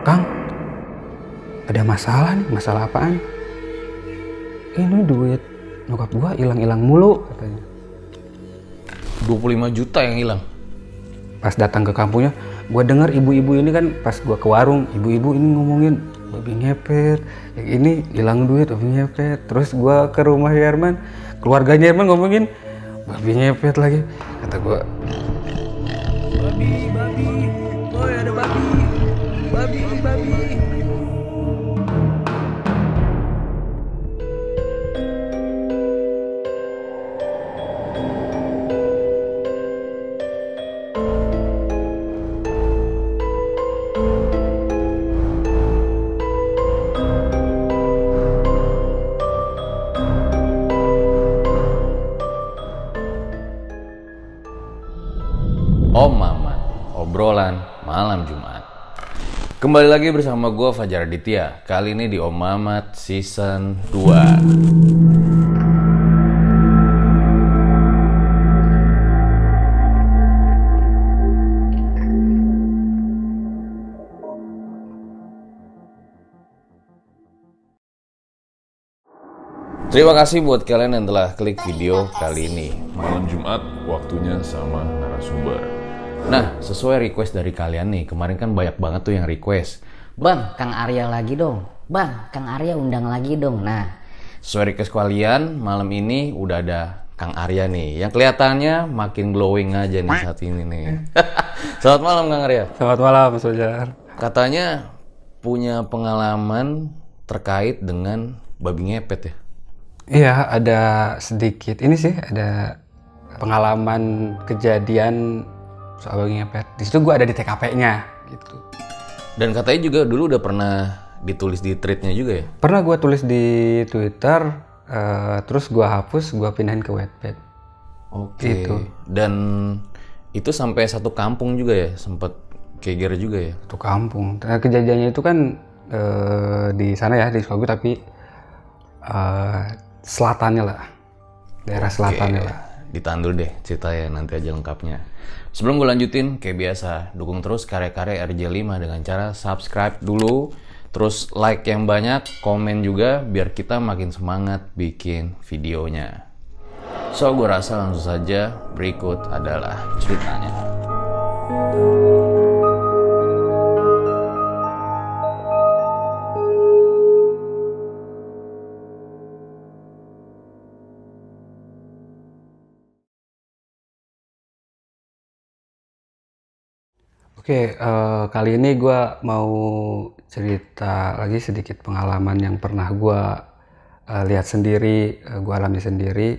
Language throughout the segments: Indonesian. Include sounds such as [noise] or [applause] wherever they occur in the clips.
Kang, ada masalah nih, masalah apaan? Ini duit nyokap gua hilang-hilang mulu katanya. 25 juta yang hilang. Pas datang ke kampungnya, gua dengar ibu-ibu ini kan pas gua ke warung, ibu-ibu ini ngomongin babi ngepet, yang ini hilang duit babi ngepet. Terus gua ke rumah Herman, keluarganya Herman ngomongin babi ngepet lagi. Kata gua, Babi, babi. Kembali lagi bersama gue Fajar Aditya. Kali ini di Om Mamat Season 2. Terima kasih buat kalian yang telah klik video kali ini. Malam Jumat waktunya sama narasumber. Nah, sesuai request dari kalian nih, kemarin kan banyak banget tuh yang request. Bang, Kang Arya lagi dong. Bang, Kang Arya undang lagi dong. Nah, Sesuai request kalian, malam ini udah ada Kang Arya nih. Yang kelihatannya makin glowing aja nih saat ini nih. [laughs] Selamat malam Kang Arya. selamat malam Mas Fajar. Katanya punya pengalaman terkait dengan babi ngepet ya? Iya, ada sedikit ini sih, ada pengalaman kejadian soal babi ngepet. Di situ gua ada di TKP-nya gitu. Dan katanya juga dulu udah pernah ditulis di tweetnya juga ya? Pernah gua tulis di Twitter, eh, terus gua hapus, gua pindahin ke Wattpad. Oke. Gitu. Dan itu sampai satu kampung juga ya? Sempet keger juga ya? Itu kampung. Nah, kejadiannya itu kan eh, di sana ya, di Sukabumi, tapi eh, selatannya lah. Daerah selatannya lah. Ditandu deh cerita ya nanti aja lengkapnya. Sebelum gue lanjutin, kayak biasa, dukung terus karya-karya RJ5 dengan cara subscribe dulu, terus like yang banyak, komen juga, biar kita makin semangat bikin videonya. So, gue rasa langsung saja berikut adalah ceritanya. Oke, eh, kali ini gua mau cerita lagi sedikit pengalaman yang pernah gua eh, lihat sendiri, eh, gua alami sendiri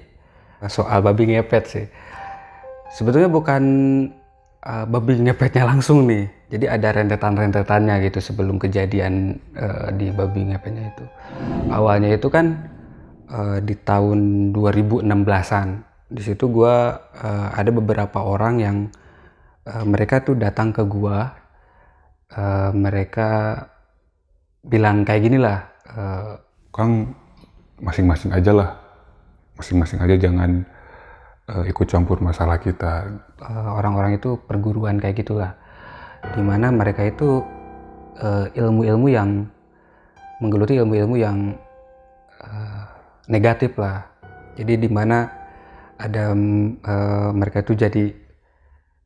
eh, soal babi ngepet sih. Sebetulnya bukan eh, babi ngepetnya langsung nih, jadi ada rentetan-rentetannya gitu sebelum kejadian eh, di babi ngepetnya itu. Awalnya itu kan eh, di tahun 2016-an. Di situ gua eh, ada beberapa orang yang eh, mereka tuh datang ke gua eh, mereka bilang kayak gini lah eh, Kang, masing-masing aja lah. Masing-masing aja jangan eh, ikut campur masalah kita. orang-orang itu perguruan kayak gitulah di mana mereka itu ilmu-ilmu yang menggeluti ilmu-ilmu yang eh, negatif lah jadi di mana ada eh, mereka itu jadi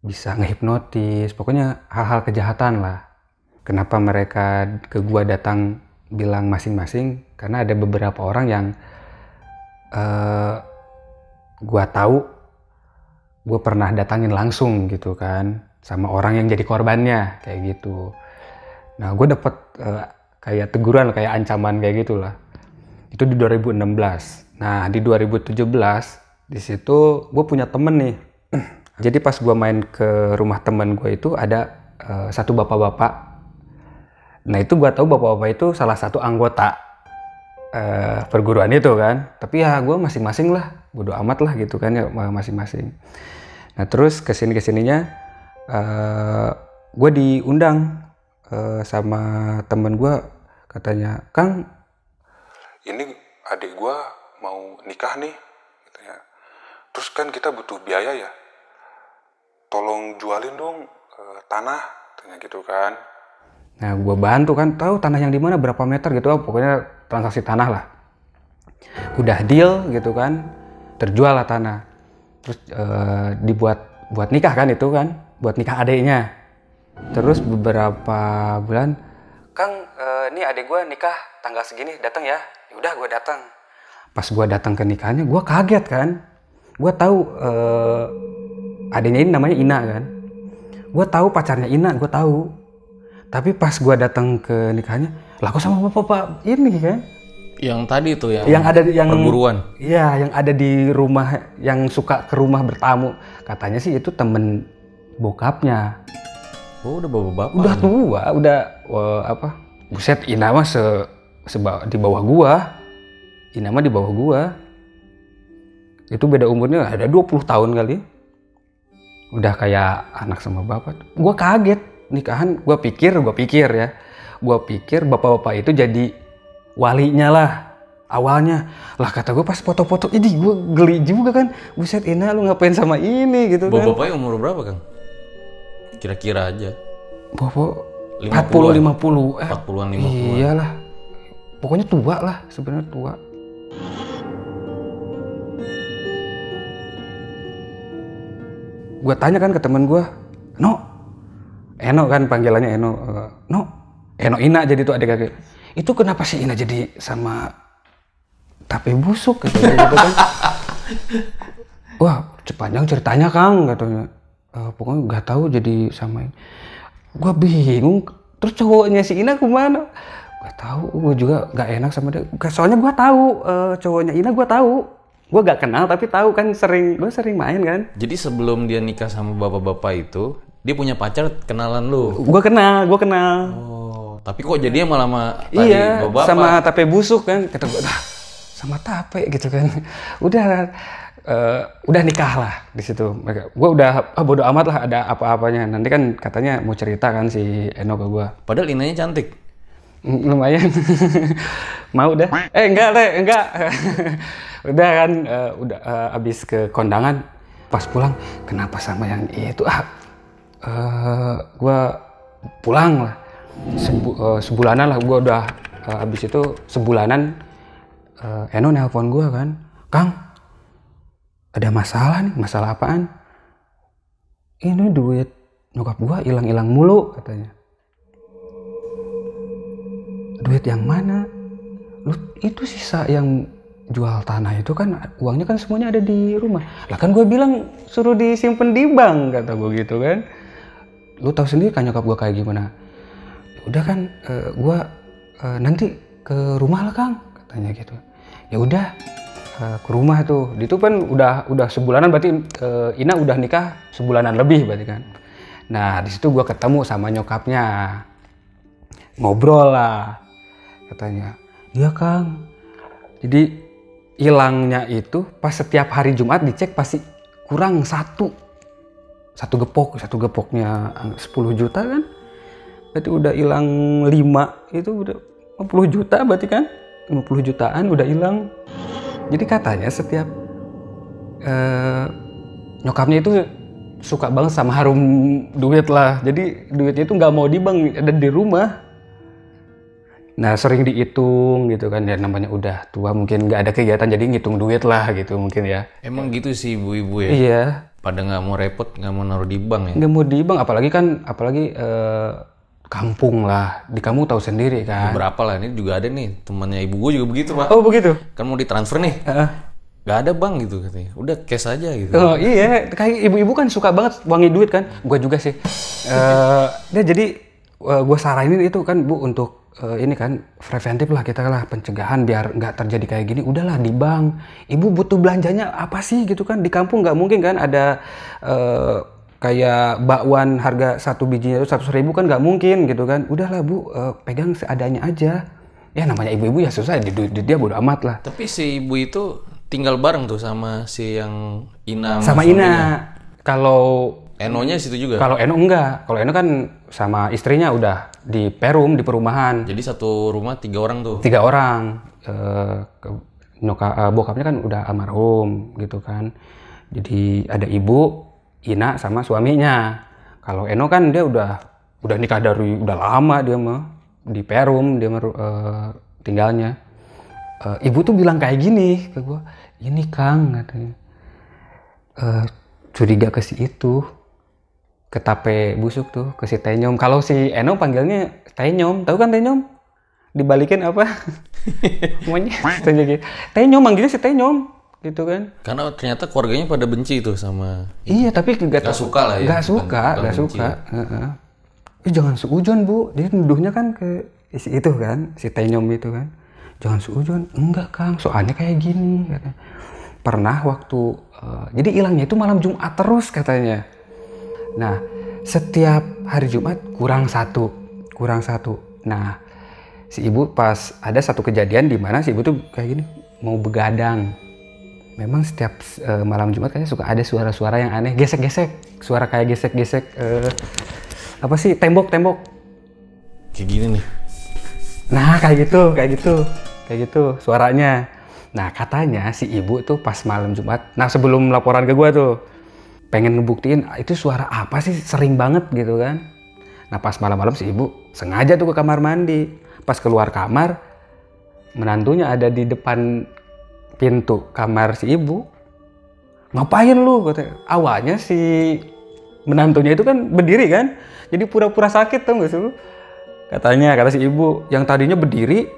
bisa ngehipnotis. Pokoknya hal-hal kejahatan lah. Kenapa mereka ke gua datang bilang masing-masing? Karena ada beberapa orang yang eh, gua tahu gue pernah datangin langsung gitu kan sama orang yang jadi korbannya kayak gitu. Nah gue dapet eh, kayak teguran kayak ancaman kayak gitulah. Itu di 2016 nah di 2017 di situ gue punya temen nih [clears throat] jadi pas gue main ke rumah temen gue itu ada eh, satu bapak-bapak nah itu gue tahu bapak-bapak itu salah satu anggota eh, perguruan itu kan tapi ya gue masing-masing lah bodo amat lah gitu kan ya masing-masing nah terus ke sini ke sininya eh gue diundang eh, sama temen gue katanya kang Ini adik gua mau nikah nih. Terus kan kita butuh biaya ya. Tolong jualin dong eh, tanah, katanya gitu kan. Nah, gue bantu kan, tahu tanah yang di mana berapa meter gitu, oh, pokoknya transaksi tanah lah. Udah deal gitu kan, terjual lah tanah. Terus eh, dibuat buat nikah kan itu kan, buat nikah adiknya. Terus beberapa bulan, Kang, eh, ini adik gue nikah tanggal segini, datang ya. Udah gue datang. Pas gue datang ke nikahnya, gue kaget kan. Gue tahu eh, adiknya ini namanya Ina kan. Gue tahu pacarnya Ina, gue tahu. Tapi pas gue datang ke nikahnya, lah kok sama bapak ini kan? Yang tadi tuh yang, Yang ada yang perburuan. Iya, yang ada di rumah, yang suka ke rumah bertamu. Katanya sih itu temen bokapnya. Oh, udah bapak-bapak. Udah tua, udah wah, apa? Buset, Ina mah se, seba- di bawah gua. Ina mah di bawah gua. Itu beda umurnya ada 20 tahun kali. Udah kayak anak sama bapak. Gua kaget nikahan, gua pikir, gua pikir ya. Gua pikir bapak-bapak itu jadi walinya lah awalnya lah kata gue pas foto-foto ini gue geli juga kan buset Ina lu ngapain sama ini gitu kan Bapak-bapaknya umur berapa, Kang? Kira-kira aja. Bapak 50-an. 40 50 eh 40-an 50-an. iyalah pokoknya tua lah sebenarnya tua gue tanya kan ke temen gue no. Eno kan panggilannya Eno Eh, no. Eno Ina jadi tuh adik kakek. Itu kenapa sih Ina jadi sama tape busuk? Gitu, gitu kan. [laughs] Wah sepanjang ceritanya Kang katanya. "Eh, pokoknya nggak tahu jadi sama gue bingung terus cowoknya si Ina ke mana? Gak tahu gue juga nggak enak sama dia. Soalnya gue tahu eh, cowoknya Ina gue tahu gue gak kenal tapi tahu kan sering gue sering main kan. Jadi sebelum dia nikah sama bapak-bapak itu, dia punya pacar kenalan lu. gue kenal gue kenal. Oh, tapi kok jadinya malah sama tadi iya bapak sama tape busuk kan. Kata gue dah sama tape gitu kan. [laughs] Udah eh, udah nikah lah di situ. Mereka gue udah ah, bodo amat lah ada apa-apanya. Nanti kan katanya mau cerita kan si Eno ke gue Padahal Inanya cantik. Mm, lumayan. [laughs] Mau dah. Eh enggak deh enggak [laughs] udah kan? Eh, udah eh, abis ke kondangan pas pulang kenapa sama yang itu? Ah eh gua pulang lah. Sebu- eh, sebulanan lah gua udah eh, abis itu sebulanan eh, Eno nelpon gua kan. Kang ada masalah nih masalah apaan? Ini duit nyokap gua hilang-hilang mulu katanya. Duit yang mana? Lu itu sisa yang jual tanah itu kan uangnya kan semuanya ada di rumah. Lah kan gue bilang suruh disimpan di bank kata gue gitu kan. Lu tahu sendiri kan nyokap gue kayak gimana? Udah kan eh, gue eh, nanti ke rumah lah kang katanya gitu. Ya udah eh, ke rumah tuh. Itu kan udah udah sebulanan berarti eh, Ina udah nikah sebulanan lebih berarti kan. Nah di situ gue ketemu sama nyokapnya. Ngobrol lah katanya. Iya kang. Jadi hilangnya itu pas setiap hari Jumat dicek pasti kurang satu. Satu gepok satu gepoknya 10 juta kan? Berarti udah hilang 5 itu udah 50 juta berarti kan? 50 jutaan udah hilang. Jadi katanya setiap eh, nyokapnya itu suka banget sama harum duit lah. Jadi duitnya itu nggak mau di bank ada di rumah Nah sering dihitung gitu kan ya namanya udah tua mungkin nggak ada kegiatan jadi ngitung duit lah gitu mungkin ya. Emang gitu sih ibu-ibu ya. Iya Pada nggak mau repot, nggak mau naruh di bank ya. nggak mau di bank apalagi kan apalagi eh, kampung lah di kamu tahu sendiri kan. Berapa lah ini juga ada nih temannya ibu gue juga begitu pak. Oh begitu. Kan mau ditransfer nih, Heeh. nggak ada bank gitu katanya. Udah cash aja gitu. Oh iya kayak ibu-ibu kan suka banget wangi duit kan. Gue juga sih. Eh dia jadi gue saranin itu kan bu untuk eh, ini kan preventif lah kita lah pencegahan biar nggak terjadi kayak gini. Udahlah di bank. Ibu butuh belanjanya apa sih gitu kan? Di kampung nggak mungkin kan ada eh, kayak bakwan harga satu bijinya itu seratus ribu kan nggak mungkin gitu kan? Udahlah bu eh, pegang seadanya aja. Ya namanya ibu-ibu ya susah di duit dia bodo amat lah. Tapi si ibu itu tinggal bareng tuh sama si yang Ina sama. Ina. kalau Enonya situ juga. Kalau Eno enggak, kalau Eno kan sama istrinya udah di Perum di perumahan Jadi satu rumah tiga orang tuh. tiga orang. Eh, ke- nyoka, eh, bokapnya kan udah almarhum gitu kan. Jadi ada ibu, Ina sama suaminya. Kalau Eno kan dia udah udah nikah dari udah lama dia mah di Perum dia mah eh, tinggalnya Eh, ibu tuh bilang kayak gini ke gue ini Kang katanya Eh, curiga ke si itu ke tape busuk tuh ke si Tenyom kalau si Eno panggilnya Tenyom tahu kan Tenyom dibalikin apa [laughs] monyet Tenyom Tenyom manggilnya si Tenyom gitu kan Karena ternyata keluarganya pada benci tuh sama Iya tapi gak, Nggak suka lah ya, Gak bukan- suka, bukan gak benci suka. Heeh. Eh, jangan seujon bu. Dia nuduhnya kan ke si itu kan, si Tenyom itu kan. Jangan seujon. Enggak kang, soalnya kayak gini. Katanya. Pernah waktu, eh, jadi hilangnya itu malam Jumat terus katanya. Nah, setiap hari Jumat kurang satu, kurang satu. Nah, si ibu pas ada satu kejadian di mana si ibu tuh kayak gini mau begadang. Memang setiap eh, malam Jumat kayaknya suka ada suara-suara yang aneh, gesek-gesek, suara kayak gesek-gesek eh, apa sih tembok-tembok. kayak gini nih. Nah kayak gitu, kayak gitu, kayak gitu suaranya. Nah katanya si ibu tuh pas malam Jumat, nah sebelum laporan ke gua tuh, pengen ngebuktiin "Ah, itu suara apa sih sering banget gitu kan. Nah pas malam-malam si ibu sengaja tuh ke kamar mandi. Pas keluar kamar, menantunya ada di depan pintu kamar si ibu. Ngapain lu? Kata, awalnya si menantunya itu kan berdiri kan. Jadi pura-pura sakit tau gak sih lu? Katanya, kata si ibu, yang tadinya berdiri,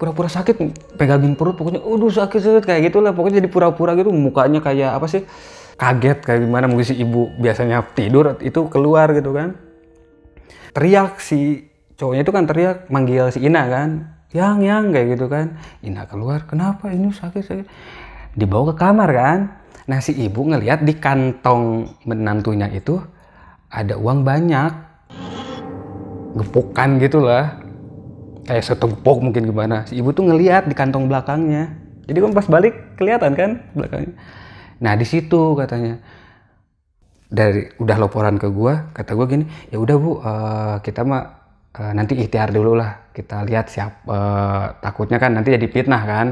pura-pura sakit, pegangin perut, pokoknya, aduh sakit sakit kayak gitulah. Pokoknya jadi pura-pura gitu, mukanya kayak apa sih? Kaget kayak gimana mungkin si ibu biasanya tidur itu keluar gitu kan. Teriak si cowoknya itu kan teriak manggil si Ina kan. Yang, yang kayak gitu kan. Ina keluar, kenapa ini sakit sakit? Dibawa ke kamar kan. Nah si ibu ngelihat di kantong menantunya itu ada uang banyak gepukan gitu lah kayak setempok mungkin gimana si ibu tuh ngeliat di kantong belakangnya jadi kan pas balik kelihatan kan belakangnya nah di situ katanya. Dari udah laporan ke gua kata gua gini ya udah bu eh, kita mah eh, nanti ikhtiar dulu lah kita lihat siap eh, takutnya kan nanti jadi fitnah kan.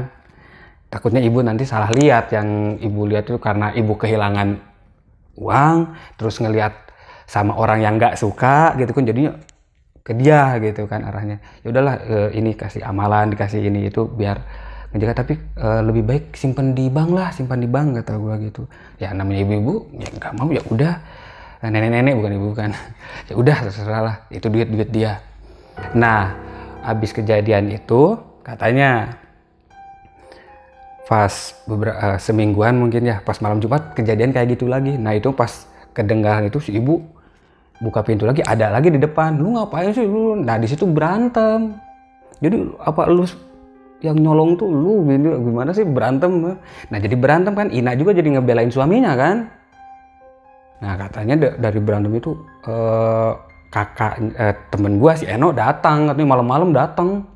Takutnya ibu nanti salah lihat yang ibu lihat itu karena ibu kehilangan uang terus ngelihat sama orang yang nggak suka gitu kan jadinya ke dia gitu kan arahnya. Ya udahlah ini kasih amalan dikasih ini itu biar menjaga tapi eh, lebih baik simpan di bank lah simpan di bank kata gua gitu. Ya namanya ibu-ibu ya nggak mau ya udah. Nenek-nenek bukan ibu kan [laughs] ya udah terserah lah itu duit duit dia. Nah habis kejadian itu katanya pas beberapa semingguan mungkin ya pas malam Jumat kejadian kayak gitu lagi. Nah itu pas kedengaran itu si ibu buka pintu lagi ada lagi di depan. Lu ngapain sih lu? Nah di situ berantem. Jadi apa lu yang nyolong tuh lu gimana sih? Berantem. Nah jadi berantem kan? Ina juga jadi ngebelain suaminya kan? Nah katanya da- dari berantem itu eh, kakak eh, temen gua si Eno datang. Katanya malam-malam datang.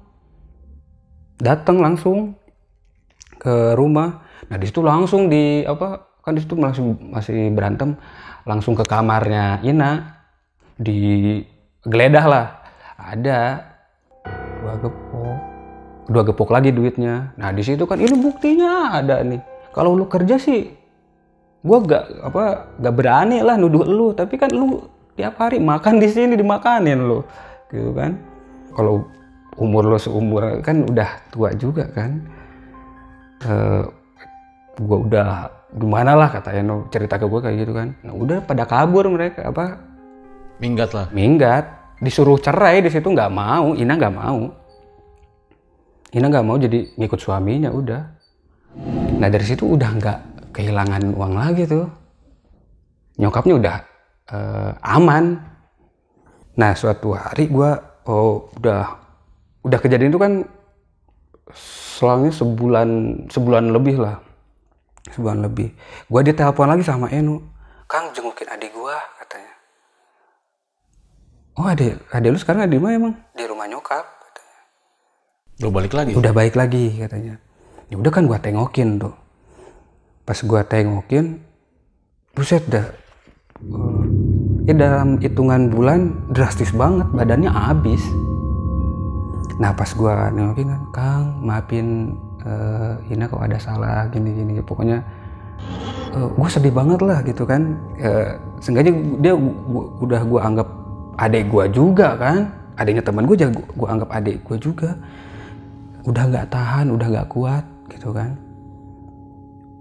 Datang langsung ke rumah. Nah di situ langsung di apa kan di situ langsung masih berantem. Langsung ke kamarnya Ina. Digeledah lah. Ada. Dua gepok dua gepok lagi duitnya. Nah di situ kan ini buktinya ada nih. Kalau lu kerja sih gua gak apa gak berani lah nuduh lu. Tapi kan lu tiap hari makan di sini dimakanin lu gitu kan. Kalau umur lu seumur kan udah tua juga kan. Eh gua udah gimana lah kata Eno cerita ke gua kayak gitu kan. Nah, udah pada kabur mereka apa. Minggat lah. minggat. Disuruh cerai di situ nggak mau Ina nggak mau Ina nggak mau jadi ngikut suaminya udah. Nah dari situ udah nggak kehilangan uang lagi tuh. Nyokapnya udah eh, aman. Nah suatu hari gua oh udah udah kejadian itu kan selangnya sebulan sebulan lebih lah. Sebulan lebih. Gua ditelepon lagi sama Eno Kang jengukin adik gua katanya. Oh adek, adek lu sekarang di mana emang? Di rumah nyokap Lo balik lagi. Udah baik lagi katanya. Ya udah kan gua tengokin tuh. Pas gua tengokin, buset dah. eh, ya dalam hitungan bulan drastis banget, badannya habis. Nah pas gua nengokin kan, Kang maafin eh, Ina kalau ada salah gini-gini. Pokoknya gue sedih banget lah gitu kan. Eh, seenggaknya dia gua- udah gua anggap adik gua juga kan adiknya teman gue gua, gua anggap adik gua juga udah nggak tahan udah nggak kuat gitu kan.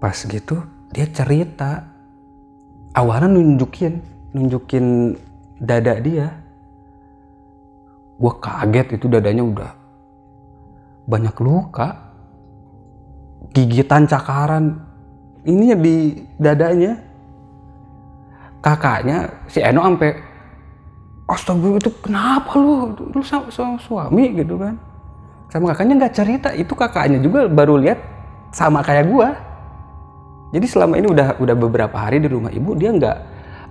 Pas gitu dia cerita. Awalnya nunjukin nunjukin dada dia. Gue kaget itu dadanya udah banyak luka. Gigitan cakaran. Ininya di dadanya. Kakaknya si Eno sampai Astaga itu kenapa lu? Lu sama suami gitu kan sama kakaknya nggak cerita. Itu kakaknya juga baru lihat sama kayak gua. Jadi selama ini udah udah beberapa hari di rumah ibu dia nggak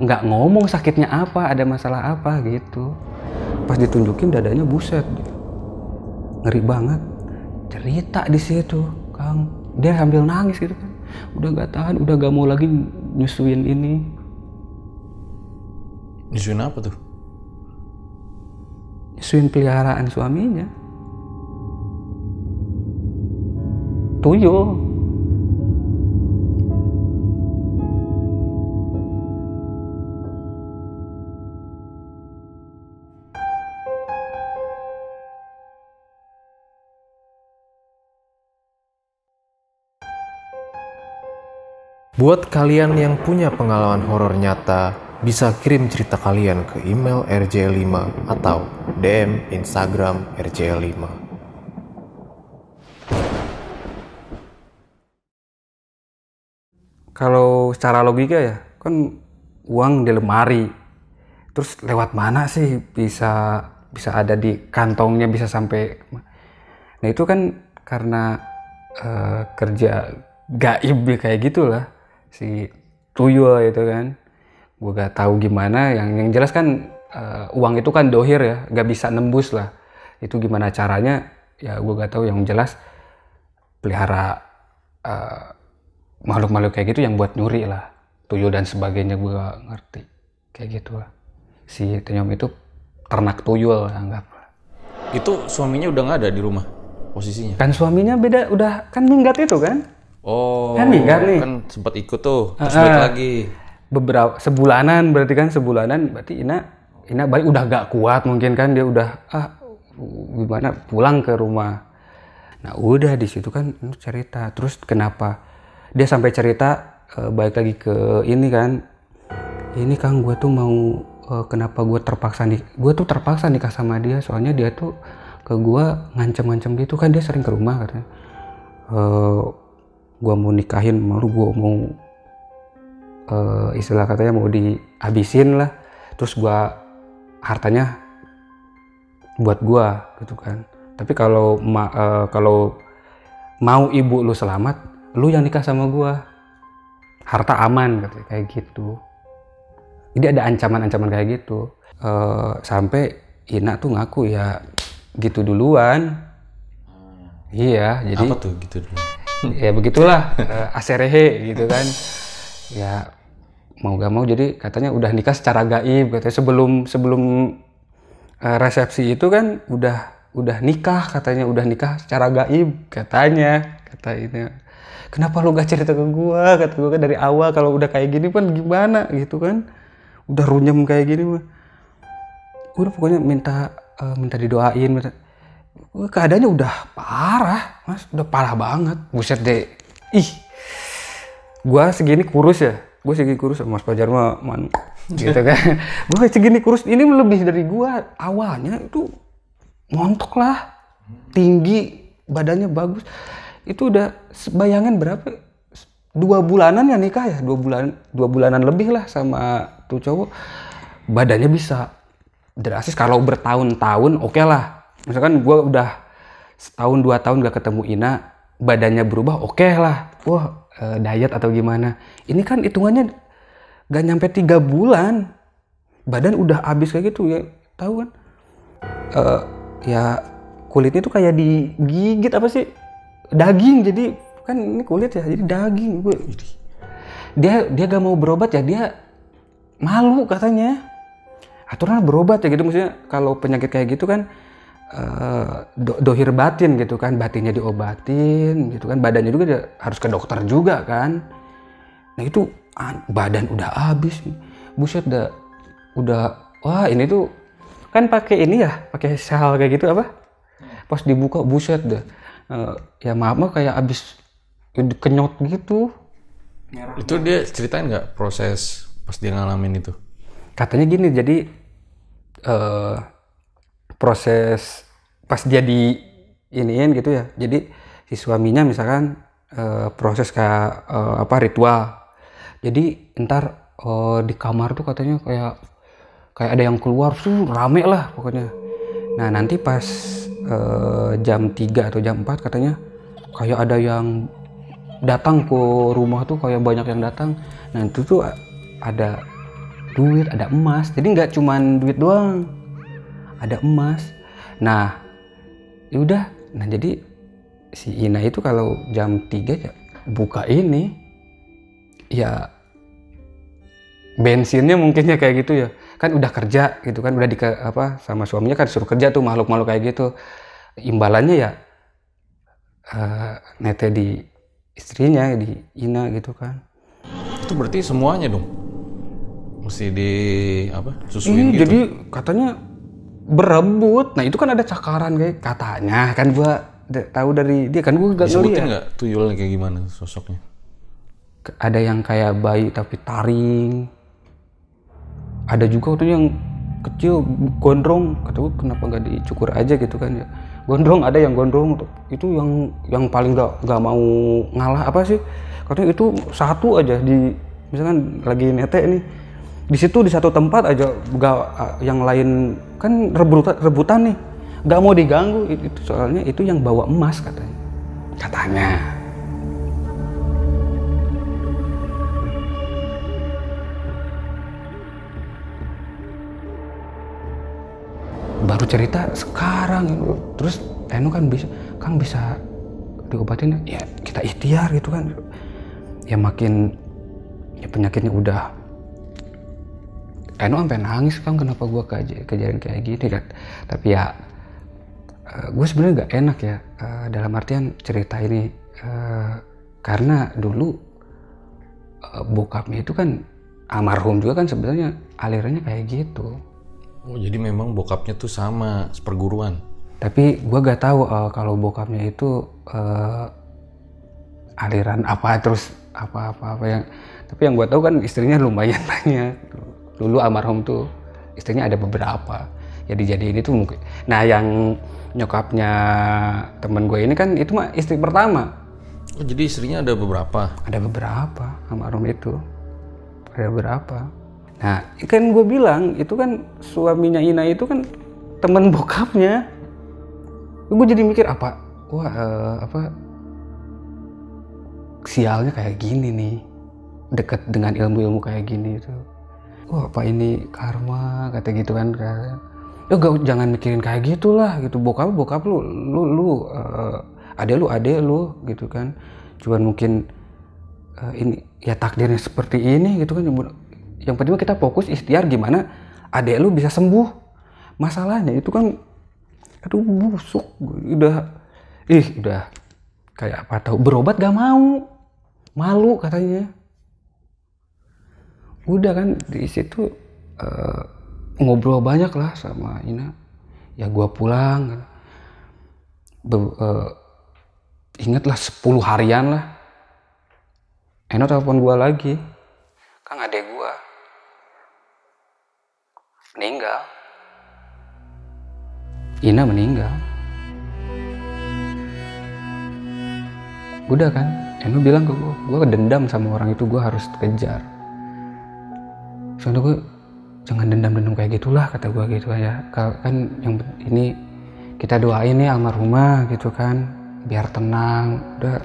nggak ngomong sakitnya apa ada masalah apa gitu. Pas ditunjukin dadanya buset. Ngeri banget. Cerita di situ kang. Dia sambil nangis gitu kan. Udah nggak tahan udah gak mau lagi nyusuin ini. Nyusuin apa tuh? nyusuin peliharaan suaminya tuyul Buat kalian yang punya pengalaman horor nyata, bisa kirim cerita kalian ke email rj5 atau DM Instagram rj5. Kalau secara logika ya kan uang di lemari. Terus lewat mana sih bisa bisa ada di kantongnya bisa sampai nah itu kan karena eh, kerja gaib ya kayak gitulah. Si tuyul itu kan. Gue gak tahu gimana. Yang yang jelas kan eh, uang itu kan dohir ya gak bisa nembus lah. Itu gimana caranya? Ya gue gak tahu. Yang jelas pelihara eh, makhluk-makhluk kayak gitu yang buat nyuri lah tuyul dan sebagainya gue gak ngerti kayak gitu lah si Tenyom itu ternak tuyul anggap Itu suaminya udah nggak ada di rumah posisinya. kan suaminya beda udah kan minggat itu kan Oh, Kan minggat nih. Kan sempat ikut tuh, terus balik lagi. beberapa sebulanan berarti kan sebulanan berarti Ina Ina balik udah gak kuat mungkin kan dia udah ah gimana pulang ke rumah nah udah di situ kan cerita terus kenapa dia sampai cerita eh, balik lagi ke ini kan ini kang gue tuh mau eh, kenapa gue terpaksa nih gue tuh terpaksa nikah sama dia soalnya dia tuh ke gue ngancem-ngancem gitu. Kan dia sering ke rumah katanya. Eh, gue mau nikahin malu gue mau eh, istilah katanya mau dihabisin lah terus gua hartanya buat gua gitu kan. Tapi kalau ma- eh, kalau mau ibu lu selamat lu yang nikah sama gua. Harta aman katanya kayak gitu. Jadi ada ancaman-ancaman kayak gitu. Eh, sampai Ina tuh ngaku ya gitu duluan. Iya jadi Apa tuh gitu dulu? [laughs] ya begitulah eh, aserehe gitu kan. Ya mau gak mau jadi katanya udah nikah secara gaib katanya sebelum sebelum eh, resepsi itu kan udah udah nikah katanya udah nikah secara gaib katanya kata ini kenapa lu gak cerita ke gua? Kata gua kan dari awal kalau udah kayak gini kan gimana gitu kan? Udah runyem kayak gini mah. Udah pokoknya minta eh, minta didoain minta. Keadaannya udah parah mas. Udah parah banget. Buset deh ih. Gua segini kurus ya? Gua segini kurus mas Pajar mah man gitu kan. [laughs] Gua segini kurus ini lebih dari gua. Awalnya itu montok lah. Tinggi badannya bagus itu udah bayangin berapa? Dua bulanan ya nikah ya? Dua bulan dua bulanan lebih lah sama tuh cowok. Badannya bisa drastis. Kalau bertahun-tahun oke lah. Misalkan gue udah setahun dua tahun gak ketemu Ina badannya berubah oke lah. Wah eh, diet atau gimana? Ini kan hitungannya gak nyampe tiga bulan. Badan udah habis kayak gitu ya. Tahu kan? Eh, ya kulitnya tuh kayak digigit apa sih daging jadi kan ini kulit ya jadi daging. Gue dia dia gak mau berobat ya dia malu katanya. Aturan berobat ya gitu. Maksudnya kalau penyakit kayak gitu kan eh, do- dohir batin gitu kan. Batinnya diobatin gitu kan. Badannya juga harus ke dokter juga kan. Nah itu an- badan udah habis buset udah udah wah ini tuh kan pakai ini ya pakai sel kayak gitu apa? Pas dibuka buset deh Eh, ya maaf mah kayak abis kenyot gitu. Itu dia ceritain nggak proses pas dia ngalamin itu? katanya gini jadi eh proses pas dia di iniin gitu ya. Jadi si suaminya misalkan eh, proses kayak eh, apa ritual. Jadi ntar eh, di kamar tuh katanya kayak kayak ada yang keluar tuh rame lah pokoknya. Nah nanti pas eh, jam 3 atau jam 4 katanya kayak ada yang datang ke rumah tuh kayak banyak yang datang. Nah itu tuh ada duit ada emas. Jadi nggak cuman duit doang ada emas. Nah ya udah. Nah jadi si Ina itu kalau jam 3 ya buka ini ya bensinnya mungkinnya kayak gitu ya kan udah kerja gitu kan udah di apa sama suaminya kan suruh kerja tuh makhluk-makhluk kayak gitu imbalannya ya eh, nete di istrinya di Ina gitu kan Itu berarti semuanya dong. Mesti di apa? Iya, Susuin gitu. jadi katanya berebut. Nah itu kan ada cakaran kayak katanya kan gua tahu dari dia kan gua gak ngeliat. nggak tuyulnya kayak gimana sosoknya? Ada yang kayak bayi tapi taring. Ada juga tuh yang kecil gondrong. Kata gua kenapa nggak dicukur aja? Gitu kan ya. Gondrong ada yang gondrong itu yang yang paling gak, gak mau ngalah apa sih? Katanya itu satu aja di misalkan lagi nete nih. Di situ di satu tempat aja gak yang lain kan rebutan rebutan nih. Gak mau diganggu. Itu soalnya itu yang bawa emas katanya. Katanya baru cerita sekarang terus Eno kan bisa kan bisa diobatin ya kita ikhtiar gitu kan. Ya makin ya penyakitnya udah. Eno sampai nangis kan kenapa gua kej kejadian kayak gini kan? Tapi ya gue sebenarnya nggak enak ya eh, dalam artian cerita ini. Eh, karena dulu eh, bokapnya itu kan almarhum juga kan sebenarnya alirannya kayak gitu Oh jadi memang bokapnya tuh sama seperguruan. tapi gua gak tahu eh, kalau bokapnya itu eh, aliran apa terus apa apa apa yang tapi yang gua tahu kan istrinya lumayan [laughs] banyak. Dulu almarhum tuh istrinya ada beberapa. Ya dijadiin itu mungkin nah yang nyokapnya temen gue ini kan itu mah istri pertama. Oh jadi istrinya ada beberapa. ada beberapa almarhum itu. Ada beberapa nah kan gue bilang itu kan suaminya Ina itu kan teman bokapnya. Gue jadi mikir apa? Wah eh, apa? Sialnya kayak gini nih. Deket dengan ilmu-ilmu kayak gini itu. Wah apa ini karma? Kata gitu kan kan. Ya gak, jangan mikirin kayak gitulah gitu. Bokap bokap lu lu lu eh, adek lu adek lu gitu kan. Cuman mungkin eh, ini ya takdirnya seperti ini gitu kan yang, penting kita fokus ikhtiar gimana adek lu bisa sembuh. Masalahnya itu kan aduh busuk. Udah ih udah kayak apa tahu berobat gak mau. Malu katanya. Udah kan di situ eh, ngobrol banyak lah sama Ina. Ya gua pulang. Be- eh, ingatlah 10 harian lah. Eno telepon gua lagi. Kang adek gua meninggal. Ina meninggal? Udah kan? Eno bilang ke gue gue dendam sama orang itu gue harus kejar. Soalnya gue jangan dendam-dendam kayak gitulah kata gue gitu ya Ka- kan yang ini kita doain nih almarhumah gitu kan biar tenang. Udah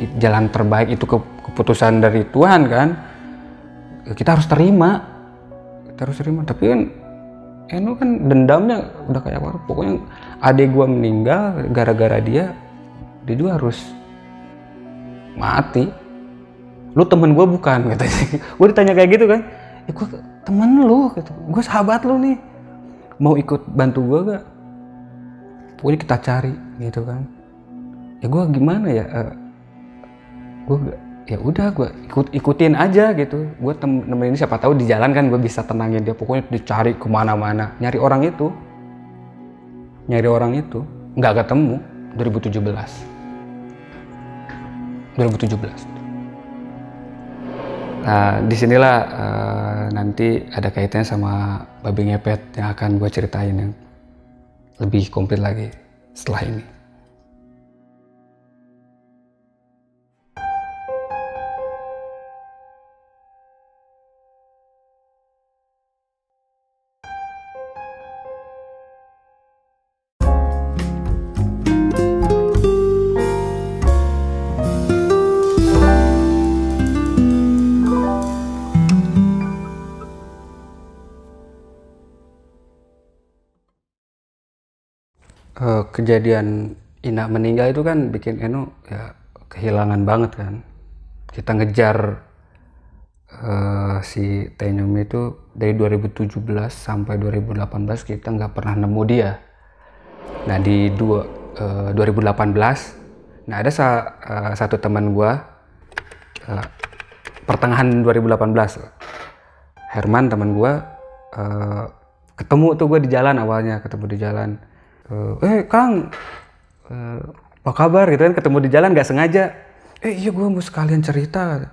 i- jalan terbaik itu ke- keputusan dari Tuhan kan Ya, kita harus terima harus terima tapi kan Eno kan dendamnya udah kayak apa pokoknya adik gue meninggal gara-gara dia dia juga harus mati. Lu temen gue bukan [laughs] katanya. Gue ditanya kayak gitu kan. Ya gue temen lu gitu. Gue sahabat lu nih. Mau ikut bantu gue gak pokoknya kita cari gitu kan. Ya gue gimana ya gue ya udah gue ikut ikutin aja gitu. Gue tem nemenin siapa tahu di jalan kan gue bisa tenangin dia. Pokoknya dicari ke mana-mana nyari orang itu. Nyari orang itu nggak ketemu 2017 2017 Nah, di sinilah uh, nanti ada kaitannya sama babi ngepet yang akan gue ceritain yang lebih komplit lagi setelah ini. Kejadian Ina meninggal itu kan bikin Eno ya kehilangan banget kan. Kita ngejar eh, si Tenyum itu dari 2017 sampai 2018 kita nggak pernah nemu dia. Nah di dua, eh, 2018, nah ada sa, eh, satu teman gua eh, pertengahan 2018, Herman teman gua eh, ketemu tuh gue di jalan awalnya ketemu di jalan eh, eh Kang eh, apa kabar? Gitu kan ketemu di jalan nggak sengaja. Eh iya gue mau sekalian cerita.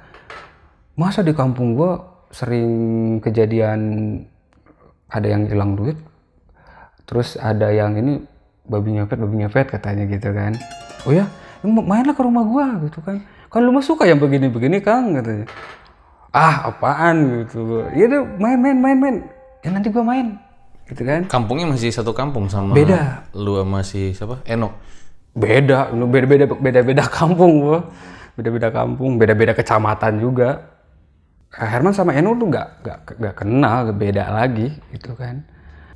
Masa di kampung gue sering kejadian ada yang hilang duit terus ada yang ini babi ngepet babi ngepet katanya gitu kan. Oh ya mainlah ke rumah gue gitu kan. Kan lu mah suka yang begini-begini kang katanya. Ah apaan gitu. Ya udah main main main main. Ya nanti gue main gitu kan Kampungnya masih satu kampung sama Beda. lu sama si siapa? Eno. beda lu beda beda beda beda kampung gua beda beda kampung beda beda kecamatan juga Eh, Herman sama Eno tuh nggak nggak nggak kenal beda lagi gitu kan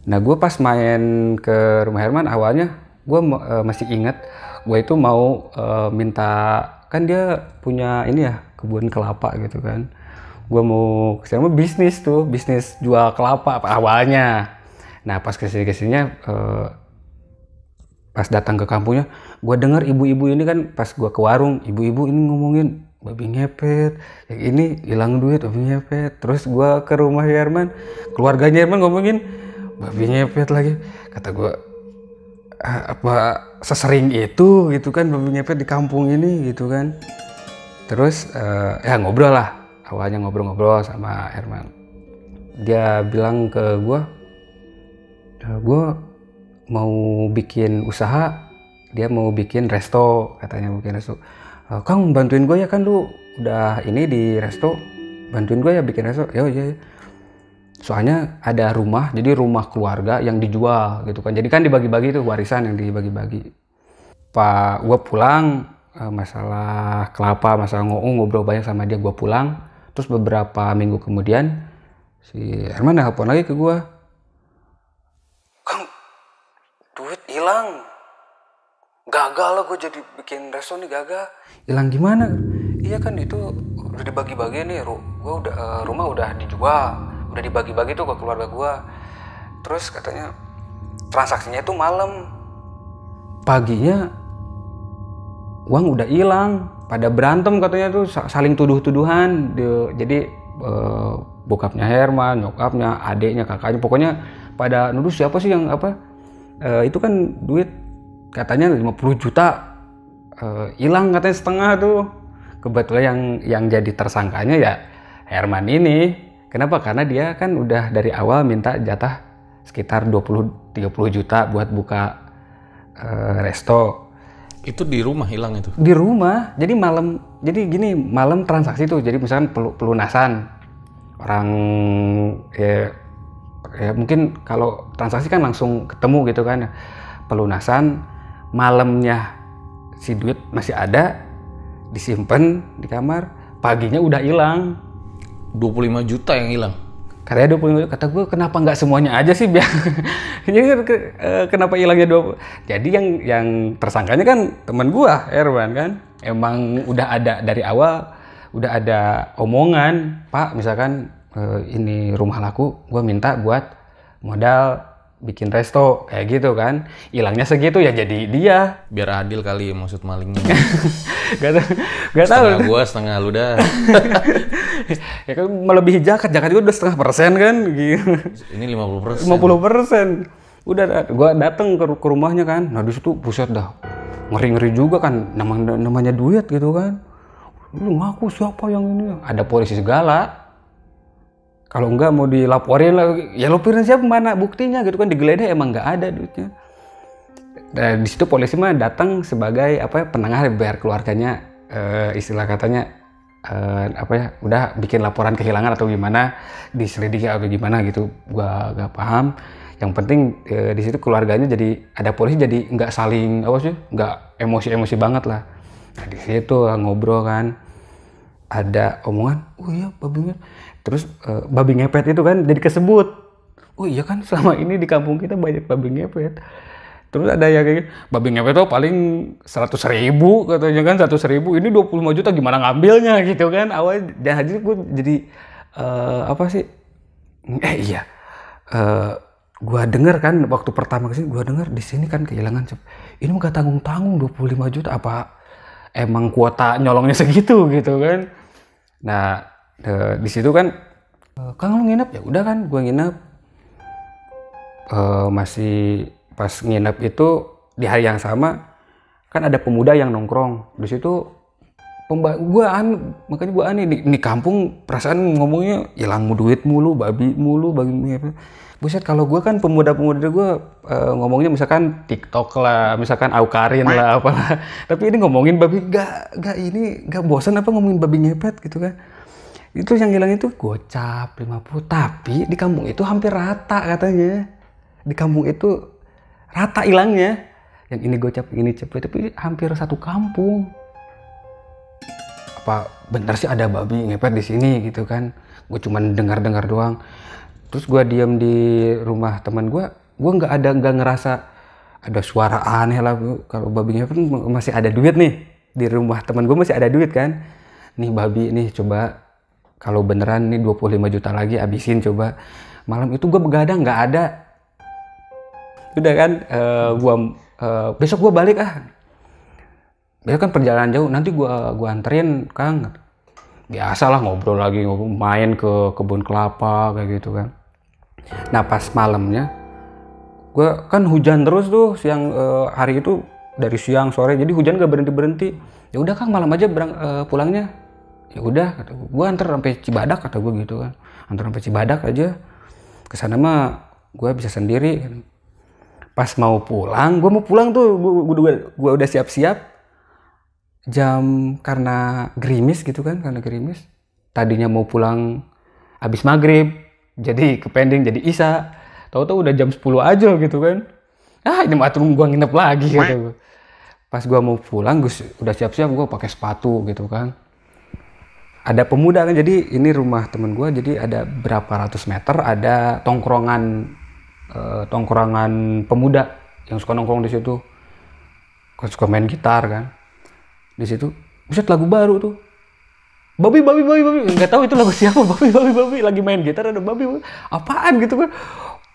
nah gue pas main ke rumah Herman awalnya gue masih inget gue itu mau eh, minta kan dia punya ini ya kebun kelapa gitu kan gue mau ke sini mau bisnis tuh bisnis jual kelapa apa awalnya nah pas ke sini ke sininya eh, pas datang ke kampungnya gue dengar ibu-ibu ini kan pas gue ke warung ibu-ibu ini ngomongin babi ngepet yang ini hilang duit babi ngepet. Terus gue ke rumah Herman keluarganya Herman ngomongin babi ngepet lagi. Kata gue "Ah, apa sesering itu gitu kan babi ngepet di kampung ini gitu kan. Terus eh, ya ngobrol lah awalnya ngobrol-ngobrol sama Herman. Dia bilang ke gue gue mau bikin usaha dia mau bikin resto katanya mau bikin resto. "Eh, kang bantuin gue ya kan lu udah ini di resto. Bantuin gue ya bikin resto. Ya iya iya." soalnya ada rumah jadi rumah keluarga yang dijual gitu kan. Jadi kan dibagi-bagi tuh warisan yang dibagi-bagi. Pak gue pulang eh, masalah kelapa masalah ngoong ngobrol banyak sama dia gue pulang. Terus beberapa minggu kemudian si Herman nelfon lagi ke gue Kang, duit hilang. Gagal lah gue jadi bikin resto nih gagal. Hilang gimana? Iya kan itu udah dibagi-bagi nih, ru gua udah eh, rumah udah dijual, udah dibagi-bagi tuh ke keluarga gua. Terus katanya transaksinya itu malam. Paginya uang udah hilang. Pada berantem katanya tuh sa- saling tuduh-tuduhan. Di- Jadi eh, bokapnya Herman, nyokapnya, adiknya, kakaknya, pokoknya pada nuduh siapa sih yang apa? Eh, itu kan duit katanya 50 juta eh, hilang katanya setengah tuh. Kebetulan yang yang jadi tersangkanya ya Herman ini. Kenapa? Karena dia kan udah dari awal minta jatah sekitar 20 30 juta buat buka eh, resto Itu di rumah hilang itu. di rumah jadi malam jadi gini malam transaksi tuh jadi misalkan pelu- pelunasan orang ya, ya mungkin kalau transaksi kan langsung ketemu gitu kan pelunasan malamnya si duit masih ada disimpan di kamar paginya udah hilang. 25 juta yang hilang. katanya 25 kata gue kenapa nggak semuanya aja sih? Biar [laughs] jadi eh, kenapa hilangnya 20 jadi yang yang tersangkanya kan teman gua Erwan kan. Emang udah ada dari awal udah ada omongan pak misalkan eh, ini rumah laku gua minta buat modal bikin resto kayak gitu kan. Hilangnya segitu ya jadi dia. Biar adil kali maksud malingnya. [laughs] gak tau gak tahu setengah gua, setengah lu dah. [laughs] ya kan melebihi jaket jaket juga udah setengah persen kan gitu. Ini 50 persen. 50 persen. Udah gua dateng ke, ke rumahnya kan. Nah di situ buset dah ngeri ngeri juga kan namanya namanya duit gitu kan. Lu ngaku siapa yang ini? Ada polisi segala kalau enggak mau dilaporin lah ya laporin siapa mana buktinya gitu kan digeledah emang nggak ada duitnya. Dan di situ polisi mah datang sebagai apa ya, penengah biar keluarganya eh, istilah katanya eh, apa ya udah bikin laporan kehilangan atau gimana diselidiki atau gimana gitu gua gak paham. Yang penting eh, di situ keluarganya jadi ada polisi jadi nggak saling apa sih nggak emosi-emosi banget lah. Nah di situ ngobrol kan ada omongan oh iya babi terus eh, babi ngepet itu kan jadi kesebut. Oh iya kan selama ini di kampung kita banyak babi ngepet. Terus ada yang kayak babi ngepet tuh paling seratus ribu katanya kan seratus ribu. Ini 25 juta gimana ngambilnya? [laughs] Gitu kan awal dan jadi gue jadi eh, apa sih eh iya eh gua denger kan waktu pertama ke sini gua denger di sini kan kehilangan ini gak tanggung tanggung 25 juta apa emang kuota nyolongnya segitu gitu kan. Nah de- di situ kan eh, kang lu nginep? ya udah kan gua nginep. Eh, masih pas nginep itu di hari yang sama kan ada pemuda yang nongkrong. Di situ pemba gua an makanya gua aneh di, di kampung perasaan ngomongnya hilang duit mulu babi mulu babi apa buset kalau gua kan pemuda-pemuda gua eh, ngomongnya misalkan TikTok lah misalkan Aukarin lah apalah. Tapi ini ngomongin babi gak gak ini gak bosan apa ngomongin babi ngepet gitu kan itu yang hilang itu gocap 50 tapi di kampung itu hampir rata katanya. Di kampung itu rata hilangnya yang ini gocap ini cepet tapi hampir satu kampung. Apa bener sih ada babi ngepet di sini gitu kan? Gue cuman dengar dengar doang. Terus gue diam di rumah teman gue gue nggak ada nggak ngerasa ada suara aneh lah kalau babi ngepet masih ada duit nih. Di rumah teman gue masih ada duit kan. Nih babi nih coba kalau beneran nih 25 juta lagi abisin coba. Malam itu gue begadang nggak ada. Udah kan eh, gua eh, besok gua balik ah. Besok kan perjalanan jauh nanti gua gua anterin kang. Biasalah ngobrol lagi ngobrol main ke kebun kelapa kayak gitu kan. Nah pas malamnya gua kan hujan terus tuh siang eh, hari itu dari siang sore jadi hujan gak berhenti berhenti ya udah kang malam aja berang, eh, pulangnya ya udah kata gua. Gua anter sampai Cibadak kata gua gitu kan. Anter sampai Cibadak aja. Ke sana mah gua bisa sendiri kan. Pas mau pulang gue mau pulang tuh. Gue udah siap-siap. Jam karena gerimis gitu kan karena gerimis. Tadinya mau pulang habis maghrib jadi ke pending jadi isa tahu-tahu udah jam 10 aja gitu kan. Ah ini tunggu gue nginep lagi gitu pas gue mau pulang gue udah siap-siap gue pakai sepatu gitu kan ada pemuda kan jadi ini rumah temen gue jadi ada berapa ratus meter ada tongkrongan eh, tongkrongan pemuda yang suka nongkrong di situ. Kan suka main gitar kan. Di situ buset lagu baru tuh. Babi babi babi babi. Nggak tahu itu lagu siapa. [laughs] Babi babi babi. Lagi main gitar ada babi, babi. apaan gitu kan.